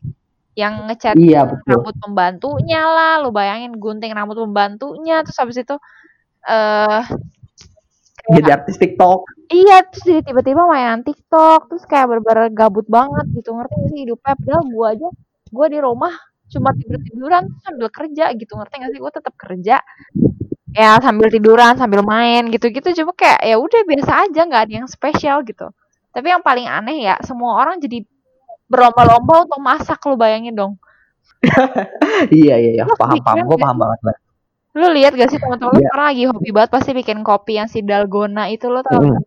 Yang ngecat iya betul rambut pembantunya lah, lu bayangin gunting rambut pembantunya, terus habis itu eh jadi artis TikTok. Iya, terus jadi tiba-tiba mainan TikTok, terus kayak bener-bener gabut banget gitu, ngerti gak sih hidupnya? Padahal gue aja, gue di rumah cuma tidur-tiduran sambil kerja gitu, ngerti gak sih? Gue tetap kerja, ya sambil tiduran, sambil main gitu-gitu, cuma kayak ya udah biasa aja, nggak ada yang spesial gitu. Tapi yang paling aneh ya, semua orang jadi berlomba-lomba untuk masak, lu bayangin dong. iya iya iya. Paham paham. gue paham banget Mbak. Lu lihat gak sih teman-teman? Lu Iya. sekarang lagi hobi banget pasti bikin kopi yang si dalgona itu lo tau Mm.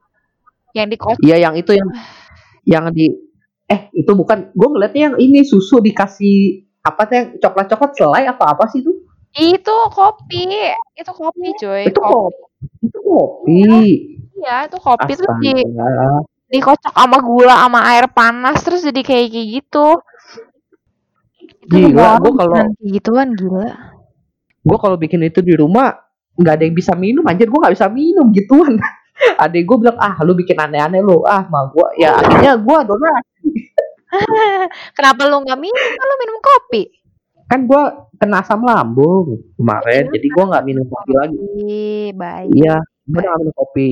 Yang dikocok iya yang itu yang yang di eh itu bukan gue ngeliatnya yang ini susu dikasih apa yang coklat coklat selai apa apa sih itu? Itu kopi, itu kopi cuy, itu kopi. kopi. Itu kopi. Iya, itu kopi. Terus di astaga. dikocok sama gula sama air panas terus jadi kayak gitu. Itu Gila, gua gua kalau- gituan gila gue kalau bikin itu di rumah nggak ada yang bisa minum anjir gue nggak bisa minum gituan. Adek gue bilang ah lu bikin aneh-aneh lu. Ah mah gue ya akhirnya gue donasi. Kenapa lu nggak minum? Kan lu minum kopi. Kan gue kena asam lambung kemarin jadi gue nggak minum kopi lagi. Baik iya gue nggak minum kopi.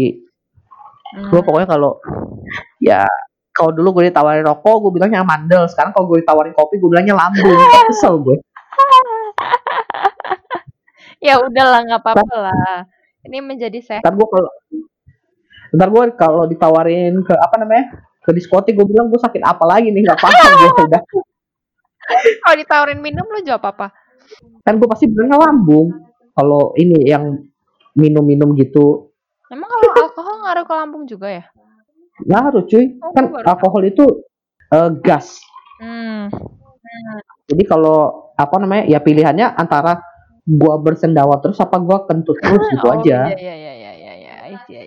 Hmm. gue pokoknya kalau ya kalau dulu gue ditawarin rokok gue bilangnya mandel. Sekarang kalau gue ditawarin kopi gue bilangnya lambung. Kesel gue ya udahlah nggak apa-apa lah. Ini menjadi sehat ntar gue kalau ntar gue kalau ditawarin ke apa namanya ke diskotik gue bilang gue sakit apa lagi nih nggak paham gue udah. Kalau ditawarin minum lu jawab apa? Kan gue pasti bilangnya lambung. Kalau ini yang minum-minum gitu. Emang kalau alkohol ngaruh ke lambung juga ya? Ngaruh cuy. Oh, kan alkohol itu eh, gas. Hmm. Jadi kalau apa namanya ya pilihannya antara gua bersendawa terus apa gua kentut terus gitu oh, aja. iya iya iya iya iya iya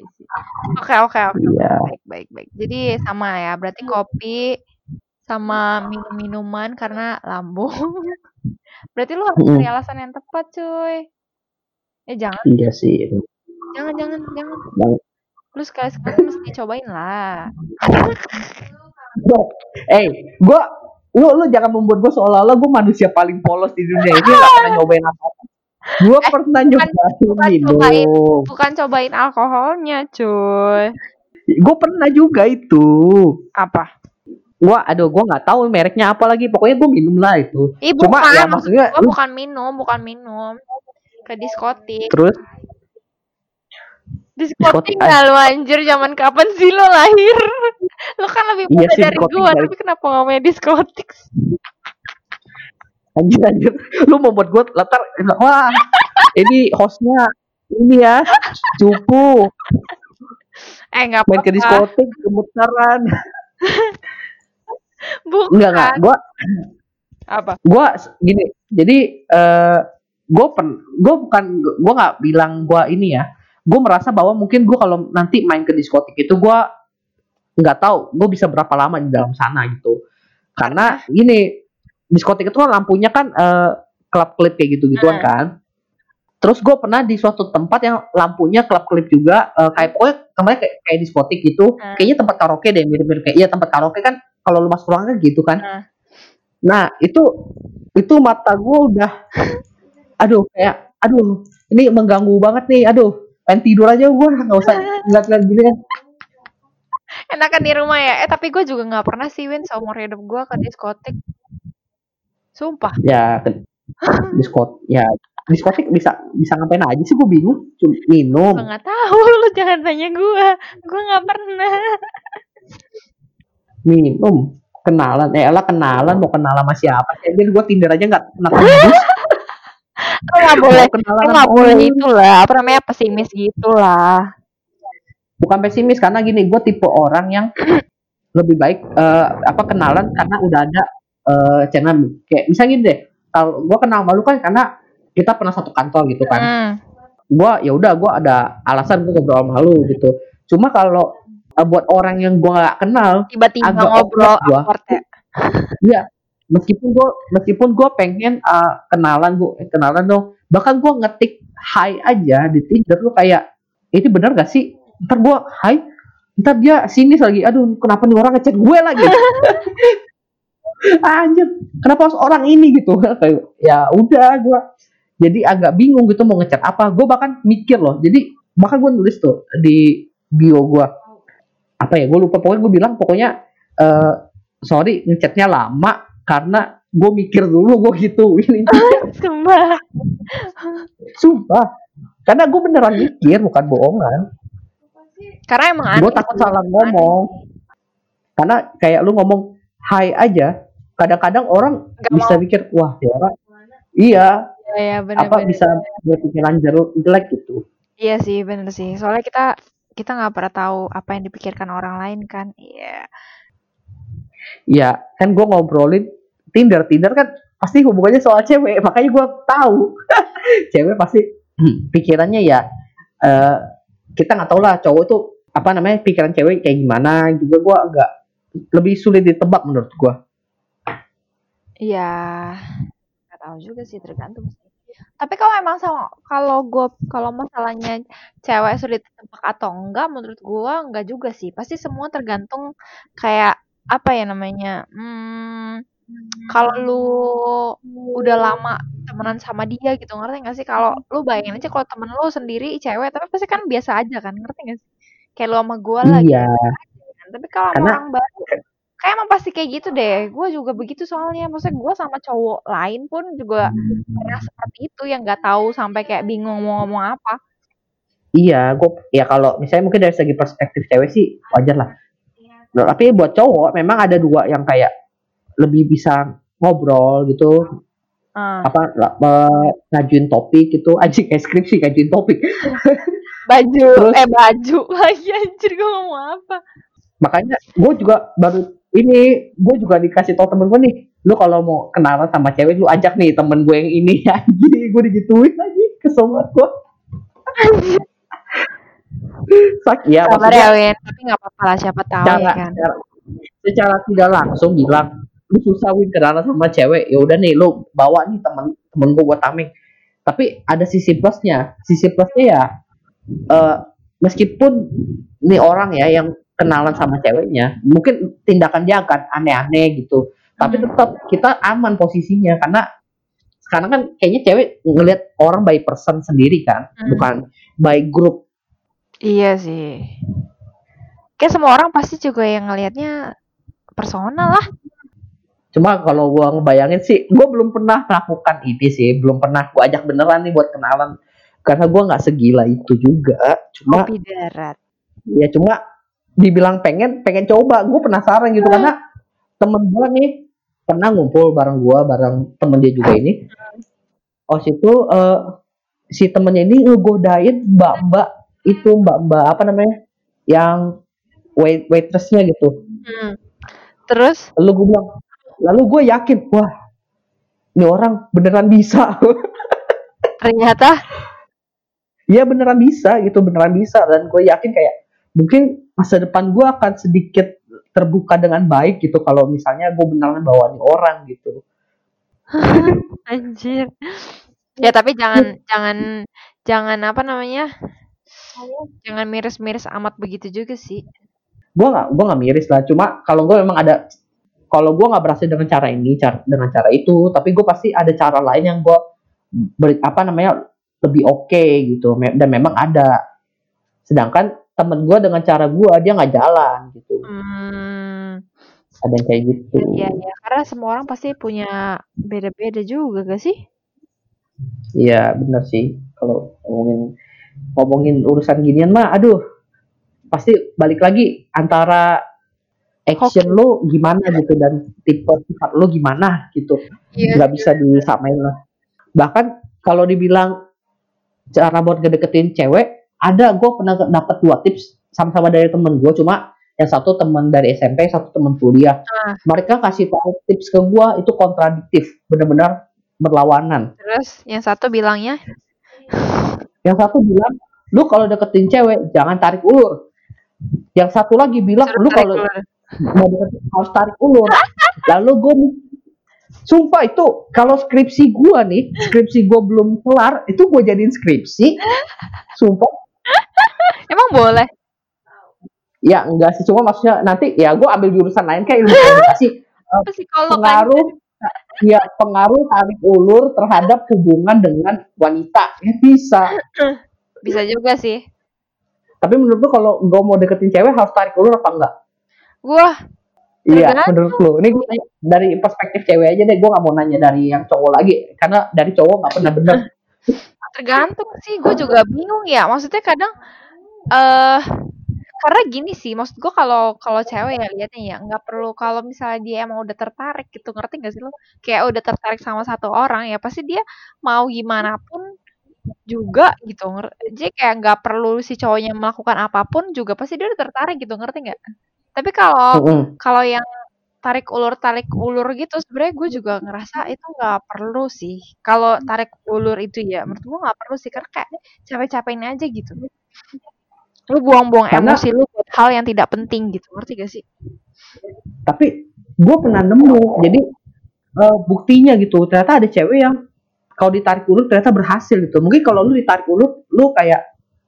oke oke oke iya. Baik baik baik. Jadi sama ya berarti kopi sama minum minuman karena lambung. Berarti lu harus cari alasan yang tepat cuy. Eh jangan. Iya sih. Jangan jangan jangan. Jangan. lu sekali sekali mesti cobain lah. Eh gua lu lu jangan membuat gua seolah-olah gua manusia paling polos di dunia ini gak pernah nyobain apa apa gua Eh, pernah bukan- nyobain bukan cobain. bukan cobain alkoholnya cuy. Gua pernah juga itu. Apa? Gua aduh gua nggak tahu mereknya apa lagi. Pokoknya gua minum lah itu. Ih, cuma bukan, ya maksud maksudnya gua bukan minum, bukan minum. Ke diskotik. terus? Diskotik Diskotik, nggak lu anjir, zaman kapan sih lo lahir? Lu kan lebih Iya muda sih, dari gua, tapi kenapa ngomongnya diskotik? Anjir anjir lu mau buat gue latar wah ini hostnya ini ya cupu Eh, nggak main ke diskotik gemetaran. Bukan. enggak enggak. Gua Apa? gua gini. Jadi eh gue pen gue bukan gue nggak bilang gua ini ya. Gue merasa bahwa mungkin gua kalau nanti main ke diskotik itu gua nggak tahu gue bisa berapa lama di dalam sana gitu. Karena gini diskotik itu kan lampunya kan eh, kelap kelip kayak gitu gituan Hmm. kan terus gue pernah di suatu tempat yang lampunya kelap kelip juga eh, kayak pokoknya kemarin kayak, kayak diskotik gitu Hmm. kayaknya tempat karaoke deh mirip-mirip kayak iya tempat karaoke kan kalau lu masuk ruangan gitu kan Hmm. nah itu itu mata gue udah aduh kayak aduh ini mengganggu banget nih aduh pengen tidur aja gue nggak usah ngeliat-ngeliat gini kan Enakan di rumah ya. Eh, tapi gue juga nggak pernah sih, Win, seumur hidup gue ke diskotik. Sumpah. ya diskot ya diskotik bisa bisa ngapain aja sih gue bingung cuma minum Gue nggak tahu, lu jangan tanya gue. Gue nggak pernah. minum kenalan eh lah kenalan mau kenalan sama siapa sih jadi gue tinder aja nggak pernah tembus Lu nggak boleh. Kenalan nggak boleh orang. itu lah. Apa namanya pesimis gitu lah. bukan pesimis karena gini gue tipe orang yang lebih baik eh, apa kenalan karena udah ada eh, channel kayak misalnya gini deh kalau gue kenal malu kan karena kita pernah satu kantor gitu kan Hmm. gue ya udah gue ada alasan gue ngobrol sama lu gitu cuma kalau eh, buat orang yang gue gak kenal Tiba-tiba Agak ngobrol gua. ya. Iya, meskipun gue meskipun gue pengen uh, kenalan gue eh, kenalan dong, bahkan gue ngetik hi aja di Tinder lu kayak ini benar gak sih? Ntar gue hi, ntar dia sini lagi, aduh kenapa nih orang ngechat gue lagi? Anjir, kenapa harus orang ini gitu? Kayak ya udah gue jadi agak bingung gitu mau ngechat apa. Gue bahkan mikir loh, jadi bahkan gue nulis tuh di bio gue apa ya gue lupa pokoknya gue bilang pokoknya eh sorry ngechatnya lama karena gue mikir dulu gue gitu ini Sumpah. sumpah karena gue beneran mikir bukan bohongan Karena emang gue takut salah ngomong karena kayak lu ngomong hai aja kadang-kadang orang Gak bisa mikir wah dia orang iya Iya, ya, bener, apa bener. bisa berpikiran jelek jelek gitu Iya sih, bener sih. Soalnya kita kita nggak pernah tahu apa yang dipikirkan orang lain kan. Iya. ya kan gue ngobrolin Tinder Tinder kan pasti hubungannya soal cewek makanya gue tahu cewek pasti hmm, pikirannya ya eh, kita nggak tahu lah cowok tuh apa namanya pikiran cewek kayak gimana juga gue agak lebih sulit ditebak menurut gue Iya, nggak tahu juga sih tergantung sih. Tapi kalau emang sama kalau gue kalau masalahnya cewek sulit ditebak atau enggak, menurut gue enggak juga sih. Pasti semua tergantung kayak apa ya namanya? Hmm, kalau lu udah lama temenan sama dia gitu, ngerti gak sih? Kalau lu bayangin aja kalau temen lu sendiri cewek, tapi pasti kan biasa aja kan, ngerti gak sih? Kayak lu sama gue lah iya gitu. kan. Tapi kalau sama orang baru kayak emang pasti kayak gitu deh. Gue juga begitu soalnya. Maksudnya gue sama cowok lain pun juga pernah seperti itu yang nggak tahu sampai kayak bingung mau ngomong apa. iya gue ya kalau misalnya mungkin dari segi perspektif cewek sih wajar lah Nah, tapi buat cowok memang ada dua yang kayak lebih bisa ngobrol gitu Ah, apa ngajuin topik gitu anjing kayak skripsi ngajuin topik baju, terus eh baju lagi anjir gue ngomong apa? makanya gue juga baru ini gue juga dikasih tau temen gue nih lu kalau mau kenalan sama cewek lu ajak nih temen gue yang ini. Anjing gue digituin anjing kesel banget gue sak ya Sabar ya Win, tapi nggak apa-apa lah siapa tahu ya cara, kan. cara secara tidak langsung bilang lu susah win kenalan sama cewek. Ya udah nih lu bawa nih temen temen gue buat tameng. Tapi ada sisi plusnya. Sisi plusnya ya eh, meskipun nih orang ya yang kenalan sama ceweknya mungkin tindakan dia akan aneh-aneh gitu tapi Hmm. tetap kita aman posisinya karena sekarang kan kayaknya cewek ngelihat orang by person sendiri kan Hmm. bukan by group Iya sih. Kayak semua orang pasti juga yang ngelihatnya personal lah. cuma kalau gua ngebayangin sih gua belum pernah melakukan ini sih belum pernah gua ajak beneran nih buat kenalan karena gua nggak segila itu juga cuma Kopi darat. ya cuma dibilang pengen pengen coba. Gue penasaran gitu karena temen gue nih pernah ngumpul bareng gue bareng temen dia juga ini. Oh situ eh, si temennya ini ngegodain mbak mbak itu mbak mbak apa namanya yang wait waitressnya gitu. Hmm. Terus? Lalu gue bilang lalu gue yakin wah ini orang beneran bisa. Ternyata? Iya beneran bisa gitu beneran bisa. Dan gue yakin kayak mungkin masa depan gue akan sedikit terbuka dengan baik gitu kalau misalnya gue beneran bawa nih orang gitu anjir. Ya tapi jangan jangan jangan apa namanya? Jangan miris-miris amat begitu juga sih. gue nggak gue nggak miris lah cuma kalau gue memang ada kalau gue nggak berhasil dengan cara ini cara, dengan cara itu tapi gue pasti ada cara lain yang gue beri apa namanya lebih oke gitu Me- dan memang ada sedangkan temen gue dengan cara gue dia nggak jalan gitu. Hmm. ada yang kayak gitu. Iya ya, karena semua orang pasti punya beda-beda juga gak sih? Iya bener sih. Kalau ngomongin ngomongin urusan ginian mah aduh pasti balik lagi antara action lo gimana gitu dan tipe sifat lo gimana gitu. Iya. nggak bisa disamain lah. Bahkan kalau dibilang cara buat ngedeketin cewek ada gue pernah dapat dua tips sama-sama dari temen gue cuma yang satu teman dari SMP satu teman kuliah. Ah. mereka kasih tahu tips ke gue itu kontradiktif. Benar-benar berlawanan. Terus yang satu bilangnya, yang satu bilang lu kalau deketin cewek jangan tarik ulur. Yang satu lagi bilang suruh lu kalau mau deketin harus tarik ulur. Lalu gue sumpah itu kalau skripsi gue nih skripsi gue belum kelar itu gue jadiin skripsi. Sumpah Emang boleh? ya enggak sih cuma maksudnya nanti ya gue ambil jurusan lain kayak ilmu komunikasi Psikolog kan? pengaruh ya pengaruh tarik ulur terhadap hubungan dengan wanita ya bisa Bisa juga sih. tapi menurut lu kalau gue mau deketin cewek harus tarik ulur apa enggak Gua Iya, menurut lu. Ini tanya dari perspektif cewek aja deh. Gue gak mau nanya dari yang cowok lagi. Karena dari cowok gak pernah bener. tergantung sih, gue juga bingung ya. Maksudnya kadang eh karena gini sih, maksud gue kalau kalau cewek ya liatnya ya nggak perlu kalau misalnya dia emang udah tertarik gitu, ngerti gak sih lo? Kayak udah tertarik sama satu orang ya pasti dia mau gimana pun juga gitu. Jadi kayak nggak perlu si cowoknya melakukan apa pun juga pasti dia udah tertarik gitu, ngerti nggak? Tapi kalau kalau yang tarik ulur tarik ulur gitu sebenarnya gue juga ngerasa itu nggak perlu sih. Kalau tarik ulur itu ya menurut gue nggak perlu sih karena kayak capek-capekin aja gitu. Lu buang-buang Karena- emosi lu buat hal yang tidak penting gitu ngerti gak sih? Tapi gue pernah nemu jadi eh, buktinya gitu ternyata ada cewek yang kalau ditarik ulur ternyata berhasil gitu. Mungkin kalau lu ditarik ulur lu kayak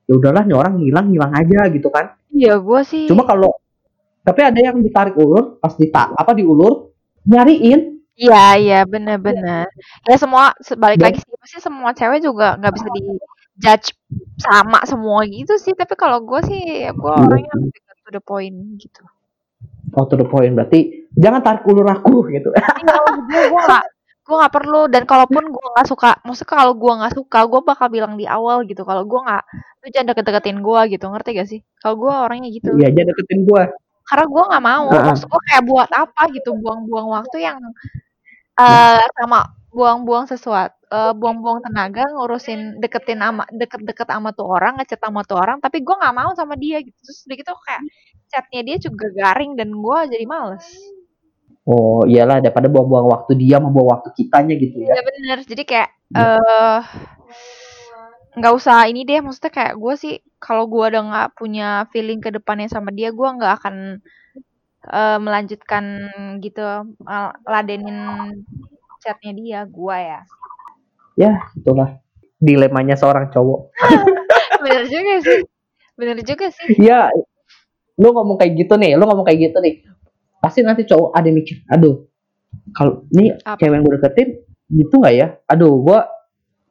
ya udahlah nih orang hilang hilang aja gitu kan. Iya gua sih cuma kalau tapi ada yang ditarik ulur pas dita apa diulur nyariin Iya iya benar-benar. Ya semua se- balik Dan- lagi sih pasti semua cewek juga nggak bisa di judge sama semua gitu sih. Tapi kalau gue sih ya gue Iya. orangnya to the point gitu. oh to the point berarti jangan tarik ulur aku gitu Iya gue nggak perlu dan kalaupun gue nggak suka, maksudnya kalau gue nggak suka gue bakal bilang di awal gitu. Kalau gue nggak, lu jangan deket-deketin gue gitu ngerti gak sih? Kalau gue orangnya gitu. Iya, jangan deketin gue. Karena gue nggak mau. Heeh. Maksud gue kayak buat apa gitu buang-buang waktu yang eh sama buang-buang sesuatu eh, buang-buang tenaga ngurusin deketin ama deket-deket sama tuh orang ngechat sama tuh orang tapi gue nggak mau sama dia gitu terus udah gitu kayak chatnya dia juga garing dan gue jadi males Oh, iyalah daripada buang-buang waktu dia membuang waktu kitanya gitu ya. ya bener jadi kayak eh nggak usah ini deh maksudnya kayak gue sih kalau gue udah nggak punya feeling ke depannya sama dia gue nggak akan eh, melanjutkan gitu eh, ladenin chatnya dia gue ya Ya, itulah dilemanya seorang cowok. bener juga sih bener juga sih Iya, lu ngomong kayak gitu nih, lu ngomong kayak gitu nih. Pasti nanti cowok ada mikir, aduh, kalau nih Apa? cewek yang gue deketin gitu nggak ya? Aduh, gua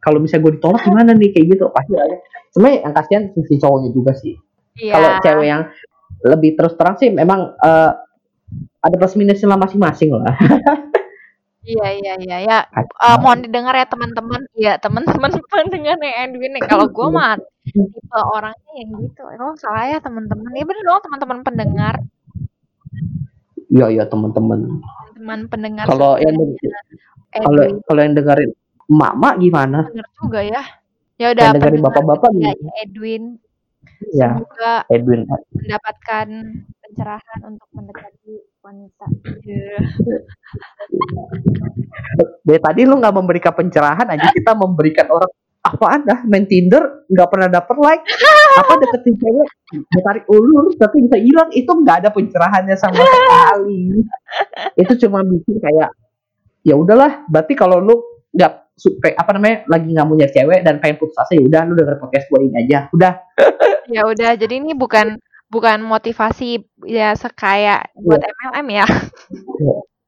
kalau misalnya gue ditolak gimana nih kayak gitu pasti ada. Sebenarnya yang kasihan sisi cowoknya juga sih. iya Kalau cewek yang lebih terus terang sih memang eh, ada plus minusnya lah masing-masing lah. iya iya iya ya Eh, mohon didengar ya teman-teman ya teman-teman pendengar yang Edwin nih kalau gue mah tipe orangnya yang gitu oh salah ya teman-teman ya bener dong teman-teman pendengar Iya, iya teman-teman. teman pendengar Kalau yang semuanya. kalau kalau yang dengerin emak-emak gimana? bener juga ya. Ya udah dengerin pendengar bapak-bapak gimana? ya Edwin. Ya, semoga Edwin. mendapatkan pencerahan untuk mendekati wanita. Dari tadi lu nggak memberikan pencerahan aja kita memberikan orang apaan dah? Main Tinder? Nggak pernah dapet like? Apa deketin cewek? Tarik ulur tapi bisa hilang. Itu nggak ada pencerahannya sama sekali. Itu cuma bikin kayak ya udahlah berarti kalau lu nggak apa namanya lagi nggak mau nyari cewek dan pengen putus asa ya udah lu denger podcast gue ini aja udah. Ya udah jadi ini bukan bukan motivasi ya sekaya buat MLM ya.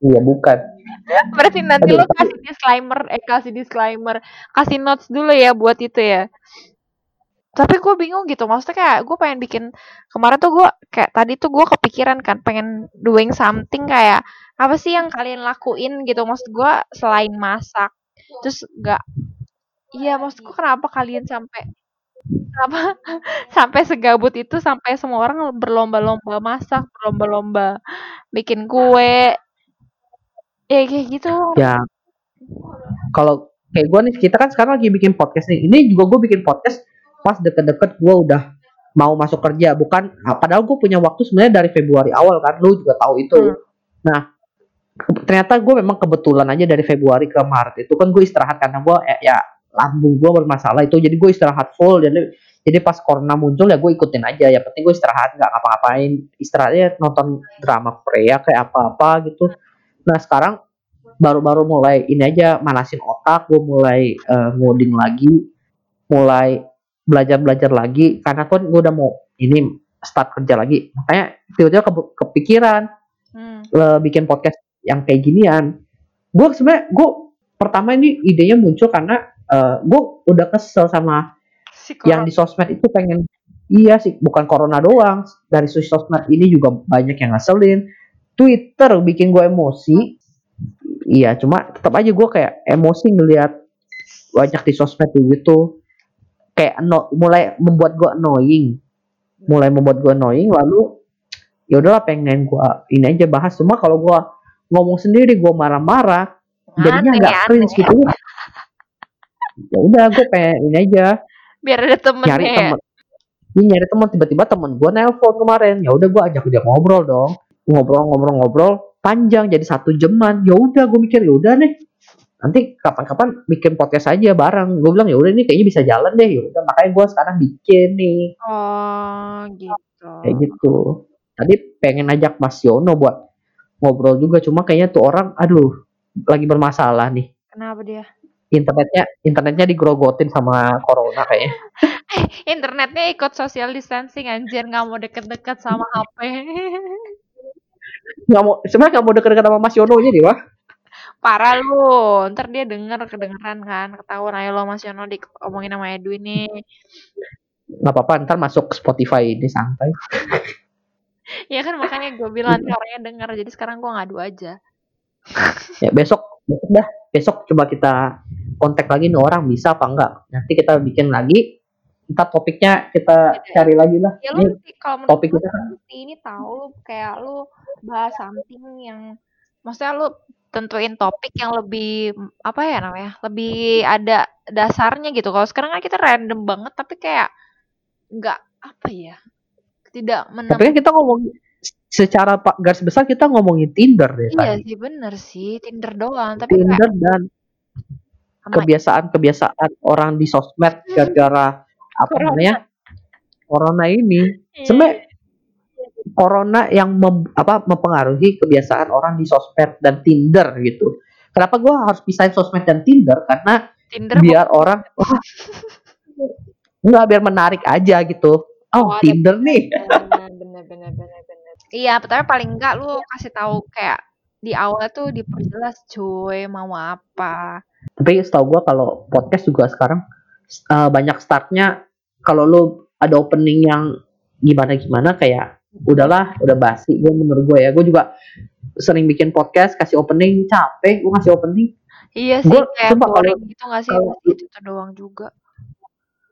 Iya bukan. Berarti nanti Aduh, lo kasih disclaimer, eh kasih disclaimer, kasih notes dulu ya buat itu ya. Tapi gue bingung gitu, maksudnya kayak gue pengen bikin kemarin tuh gue kayak tadi tuh gue kepikiran kan pengen doing something kayak apa sih yang kalian lakuin gitu, maksud gue selain masak, terus gak, iya maksud gue kenapa kalian sampai kenapa sampai segabut itu sampai semua orang berlomba-lomba masak, berlomba-lomba bikin kue, ya kayak gitu. ya. Kalau kayak gue nih kita kan sekarang lagi bikin podcast nih. Ini juga gue bikin podcast pas deket-deket gue udah mau masuk kerja. Bukan ah, padahal gue punya waktu sebenarnya dari Februari awal kan. Lu juga tahu itu. Hmm. nah ternyata gue memang kebetulan aja dari Februari ke Maret itu kan gue istirahat karena gue ya, ya lambung gue bermasalah itu. Jadi gue istirahat full. Jadi jadi pas corona muncul ya gue ikutin aja. Ya penting gue istirahat nggak ngapa-ngapain. Istirahatnya nonton drama Korea kayak apa-apa gitu. Nah sekarang baru-baru mulai ini aja manasin otak. Gue mulai eh, ngoding lagi. Mulai belajar-belajar lagi. Karena kan gue udah mau ini start kerja lagi. Makanya tiba-tiba ke- kepikiran Hmm. eh, bikin podcast yang kayak ginian. Gue sebenarnya gue pertama ini idenya muncul karena eh, gue udah kesel sama Si yang di sosmed itu pengen iya sih bukan corona doang dari sos- sosmed ini juga banyak yang ngeselin. Twitter bikin gue emosi. Iya cuma tetap aja gue kayak emosi ngelihat banyak di sosmed gitu. Kayak anno- mulai membuat gue annoying. Mulai membuat gue annoying lalu ya udahlah pengen gue ini aja bahas. Cuma kalau gue ngomong sendiri gue marah-marah. Jadinya aneh. cringe gitu. Ya udah gue pengen ini aja. Biar ada temennya nyari ya. temen. Iya nyari temen. Tiba-tiba temen gue nelpon kemarin. Ya udah gue ajak dia ngobrol dong. Ngobrol ngobrol ngobrol. Panjang jadi satu jaman. Ya udah gue mikir ya udah nih. Nanti kapan-kapan bikin podcast aja bareng. Gue bilang ya udah ini kayaknya bisa jalan deh. Ya udah makanya gue sekarang bikin nih. Oh, gitu. kayak gitu. Tadi pengen ajak Mas Yono buat ngobrol juga cuma kayaknya tuh orang aduh lagi bermasalah nih Kenapa dia? internetnya internetnya digrogotin sama corona kayaknya Internetnya ikut social distancing anjir, nggak mau deket-deket sama HP. nggak mau sebenarnya nggak mau deket-deket sama Mas Yono aja nih wah Parah lu, ntar dia denger kedengeran kan, ketahuan ayo lo Mas Yono diomongin sama Edwin nih. nggak apa-apa ntar masuk Spotify ini santai Ya kan makanya gue bilang orangnya denger, jadi sekarang gue ngadu aja. ya besok besok dah. Besok coba kita kontak lagi nih orang bisa apa enggak. Nanti kita bikin lagi ntar topiknya kita cari lagi lah. Ya lu ini kalau topik kita kan. ini tahu lu kayak lu bahas something yang maksudnya lu tentuin topik yang lebih apa ya namanya lebih ada dasarnya gitu. Kalau sekarang kan kita random banget tapi kayak nggak apa ya tidak tapi menem kan kita ngomong secara pak garis besar kita ngomongin Tinder deh iya tadi sih bener sih. Tinder doang tapi kayak Tinder dan sama kebiasaan-kebiasaan orang di sosmed gara-gara apa corona. namanya? Corona ini. Iya sebenarnya corona yang mem- apa mempengaruhi kebiasaan orang di sosmed dan Tinder gitu. Kenapa gua harus pisahin sosmed dan Tinder? Karena Tinder mau biar orang nggak biar menarik aja gitu. Oh Oh Tinder nih. bener bener bener bener iya tapi paling enggak lu kasih tahu kayak di awal tuh diperjelas cuy mau apa? Tapi setahu gua kalau podcast juga sekarang eh, banyak startnya kalau lu ada opening yang gimana gimana kayak udahlah udah basi gue menurut gue ya. Gue juga sering bikin podcast kasih opening capek gue kasih opening. Iya sih gue kayak kalau gitu gak sih? kalau itu doang juga.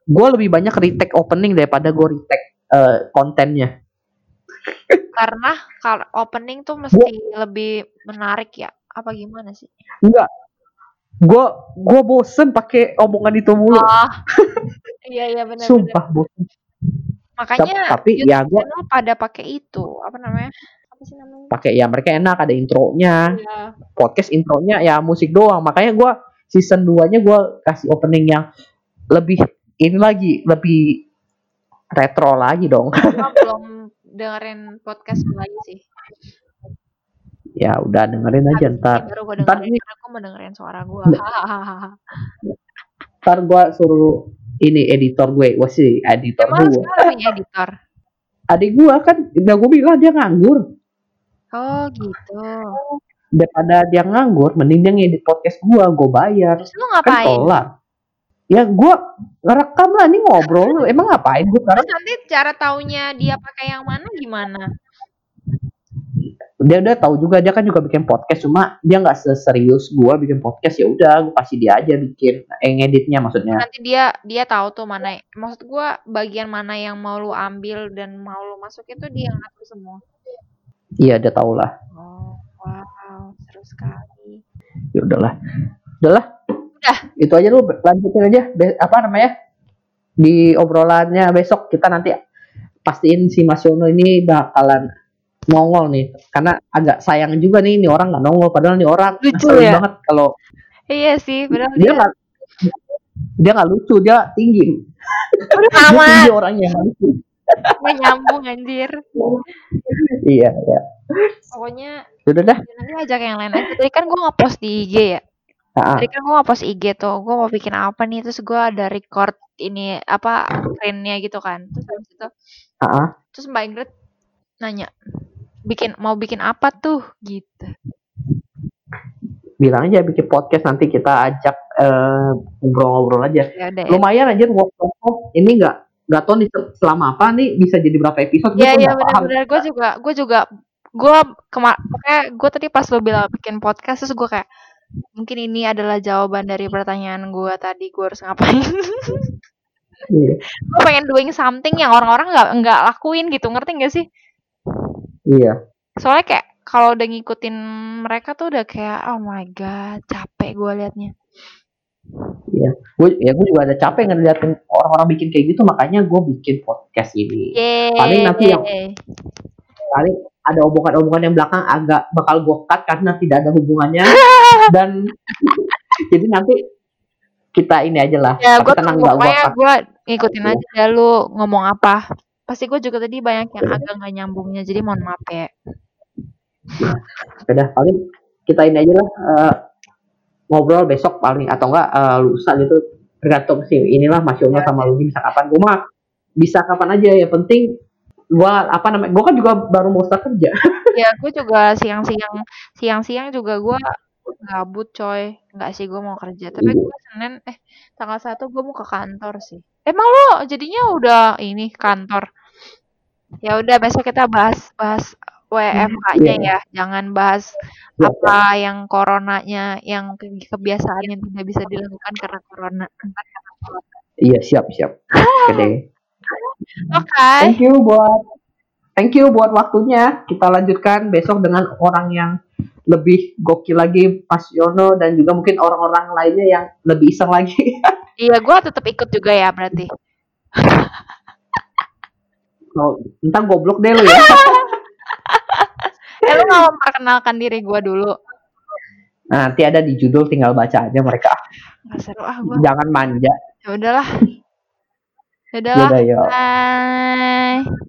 Gue lebih banyak retake opening daripada gue retake eh, kontennya Karena kalau opening tuh mesti lebih menarik ya. Apa gimana sih? enggak gue gue bosen pakai omongan itu mulu Oh, iya iya benar-benar. sumpah bosen Tap- Makanya tapi YouTube ya gue pada pakai itu. Apa namanya? Apa sih namanya? pakai ya mereka enak ada intronya Iya. podcast intronya ya musik doang makanya gue season 2 nya gue kasih opening yang lebih ini lagi lebih retro lagi dong belum dengerin podcast lagi sih. ya udah dengerin aja Habis ntar baru gue ntar ini mau dengerin suara gue. Ntar gue suruh ini editor gue wah sih editor Emang gue punya editor? adik gue kan udah gue bilang dia nganggur Oh gitu. daripada dia nganggur mending dia ngedit podcast gue gue bayar Terus lu kan ngapain? Ya gue ngerekam lah ini ngobrol lu. Emang ngapain gue sekarang Terus nanti cara taunya dia pakai yang mana gimana? dia udah tahu juga dia kan juga bikin podcast. Cuma dia nggak seserius gua bikin podcast. Ya udah gue kasih dia aja bikin eh, ngeditnya maksudnya. Nanti dia dia tahu tuh mana maksud gua bagian mana yang mau lu ambil dan mau lu masuk itu dia yang ngatur semua. iya dia tahu lah. Oh, wow, seru sekali. ya udahlah. Udahlah Udah. itu aja lu lanjutin aja Be- apa namanya di obrolannya besok kita nanti pastiin si Mas Yono ini bakalan nongol nih karena agak sayang juga nih ini orang nggak nongol padahal nih orang Lucu ya? banget kalau Iya sih, benar dia nggak dia nggak lucu dia tinggi Udah dia amat, tinggi orangnya lucu nggak nyambung anjir. iya iya Pokoknya udah dah ya nanti ajak yang lain aja. Tadi kan gua nge-post di IG ya. Tadi kan gua nge-post IG tuh. Gua mau bikin apa nih? Terus gua ada record ini apa screen-nya gitu kan. Terus habis itu ah. terus Mbak Ingrid nanya, "Bikin mau bikin apa tuh?" gitu. bilang aja bikin podcast nanti kita ajak eh, ngobrol-ngobrol aja Ya udah ya. lumayan aja work from home ini nggak nggak tahu nih se- selama apa nih bisa jadi berapa episode gue Iya tuh iya nggak paham benar-benar gue juga gue juga gue pokoknya gue tadi pas lo bilang bikin podcast terus gue kayak mungkin ini adalah jawaban dari pertanyaan gue tadi gue harus ngapain? Iya, gue pengen doing something yang orang-orang nggak nggak lakuin gitu ngerti gak sih? Iya. Soalnya kayak kalau udah ngikutin mereka tuh udah kayak oh my god capek gue liatnya. Iya. Gue ya gue juga ada capek ngeliatin orang-orang bikin kayak gitu makanya gue bikin podcast ini. Yeay. paling nanti yang paling ada omongan-omongan yang belakang agak bakal gue cut karena tidak ada hubungannya dan Jadi nanti kita ini aja lah. Ya, gue tenang pokoknya pas. gue ngikutin aja dah lu ngomong apa. Pasti gue juga tadi banyak yang Iya. agak nggak nyambungnya, jadi mohon maaf ya. Udah paling kita ini aja lah eh, ngobrol besok paling atau enggak eh, lusa gitu tergantung sih inilah Mas Ya, sama Lugi bisa kapan gue mah bisa kapan aja yang penting gua apa namanya gua kan juga baru mau start kerja Ya, gue juga siang-siang siang-siang juga gue gabut coy. Nggak sih gue mau kerja. Tapi Iya. gue Senin eh tanggal satu gue mau ke kantor sih. Emang lo jadinya udah ini kantor? Ya udah besok kita bahas bahas WFH-nya Iya. ya. Jangan bahas Iya, apa yang coronanya yang ke- kebiasaan yang tidak bisa dilakukan karena corona. iya siap siap oke deh Oke. thank you buat thank you buat waktunya kita lanjutkan besok dengan orang yang lebih gokil lagi Mas Yono dan juga mungkin orang-orang lainnya yang lebih iseng lagi Iya, gue tetap ikut juga ya berarti. kalau entah goblok deh lo ya Eh, lu nggak memperkenalkan diri gue dulu? Nah, nanti ada di judul tinggal baca aja mereka Nggak seru ah gue. jangan manja Ya udahlah. Udahlah. Yaudah, yuk. Bye.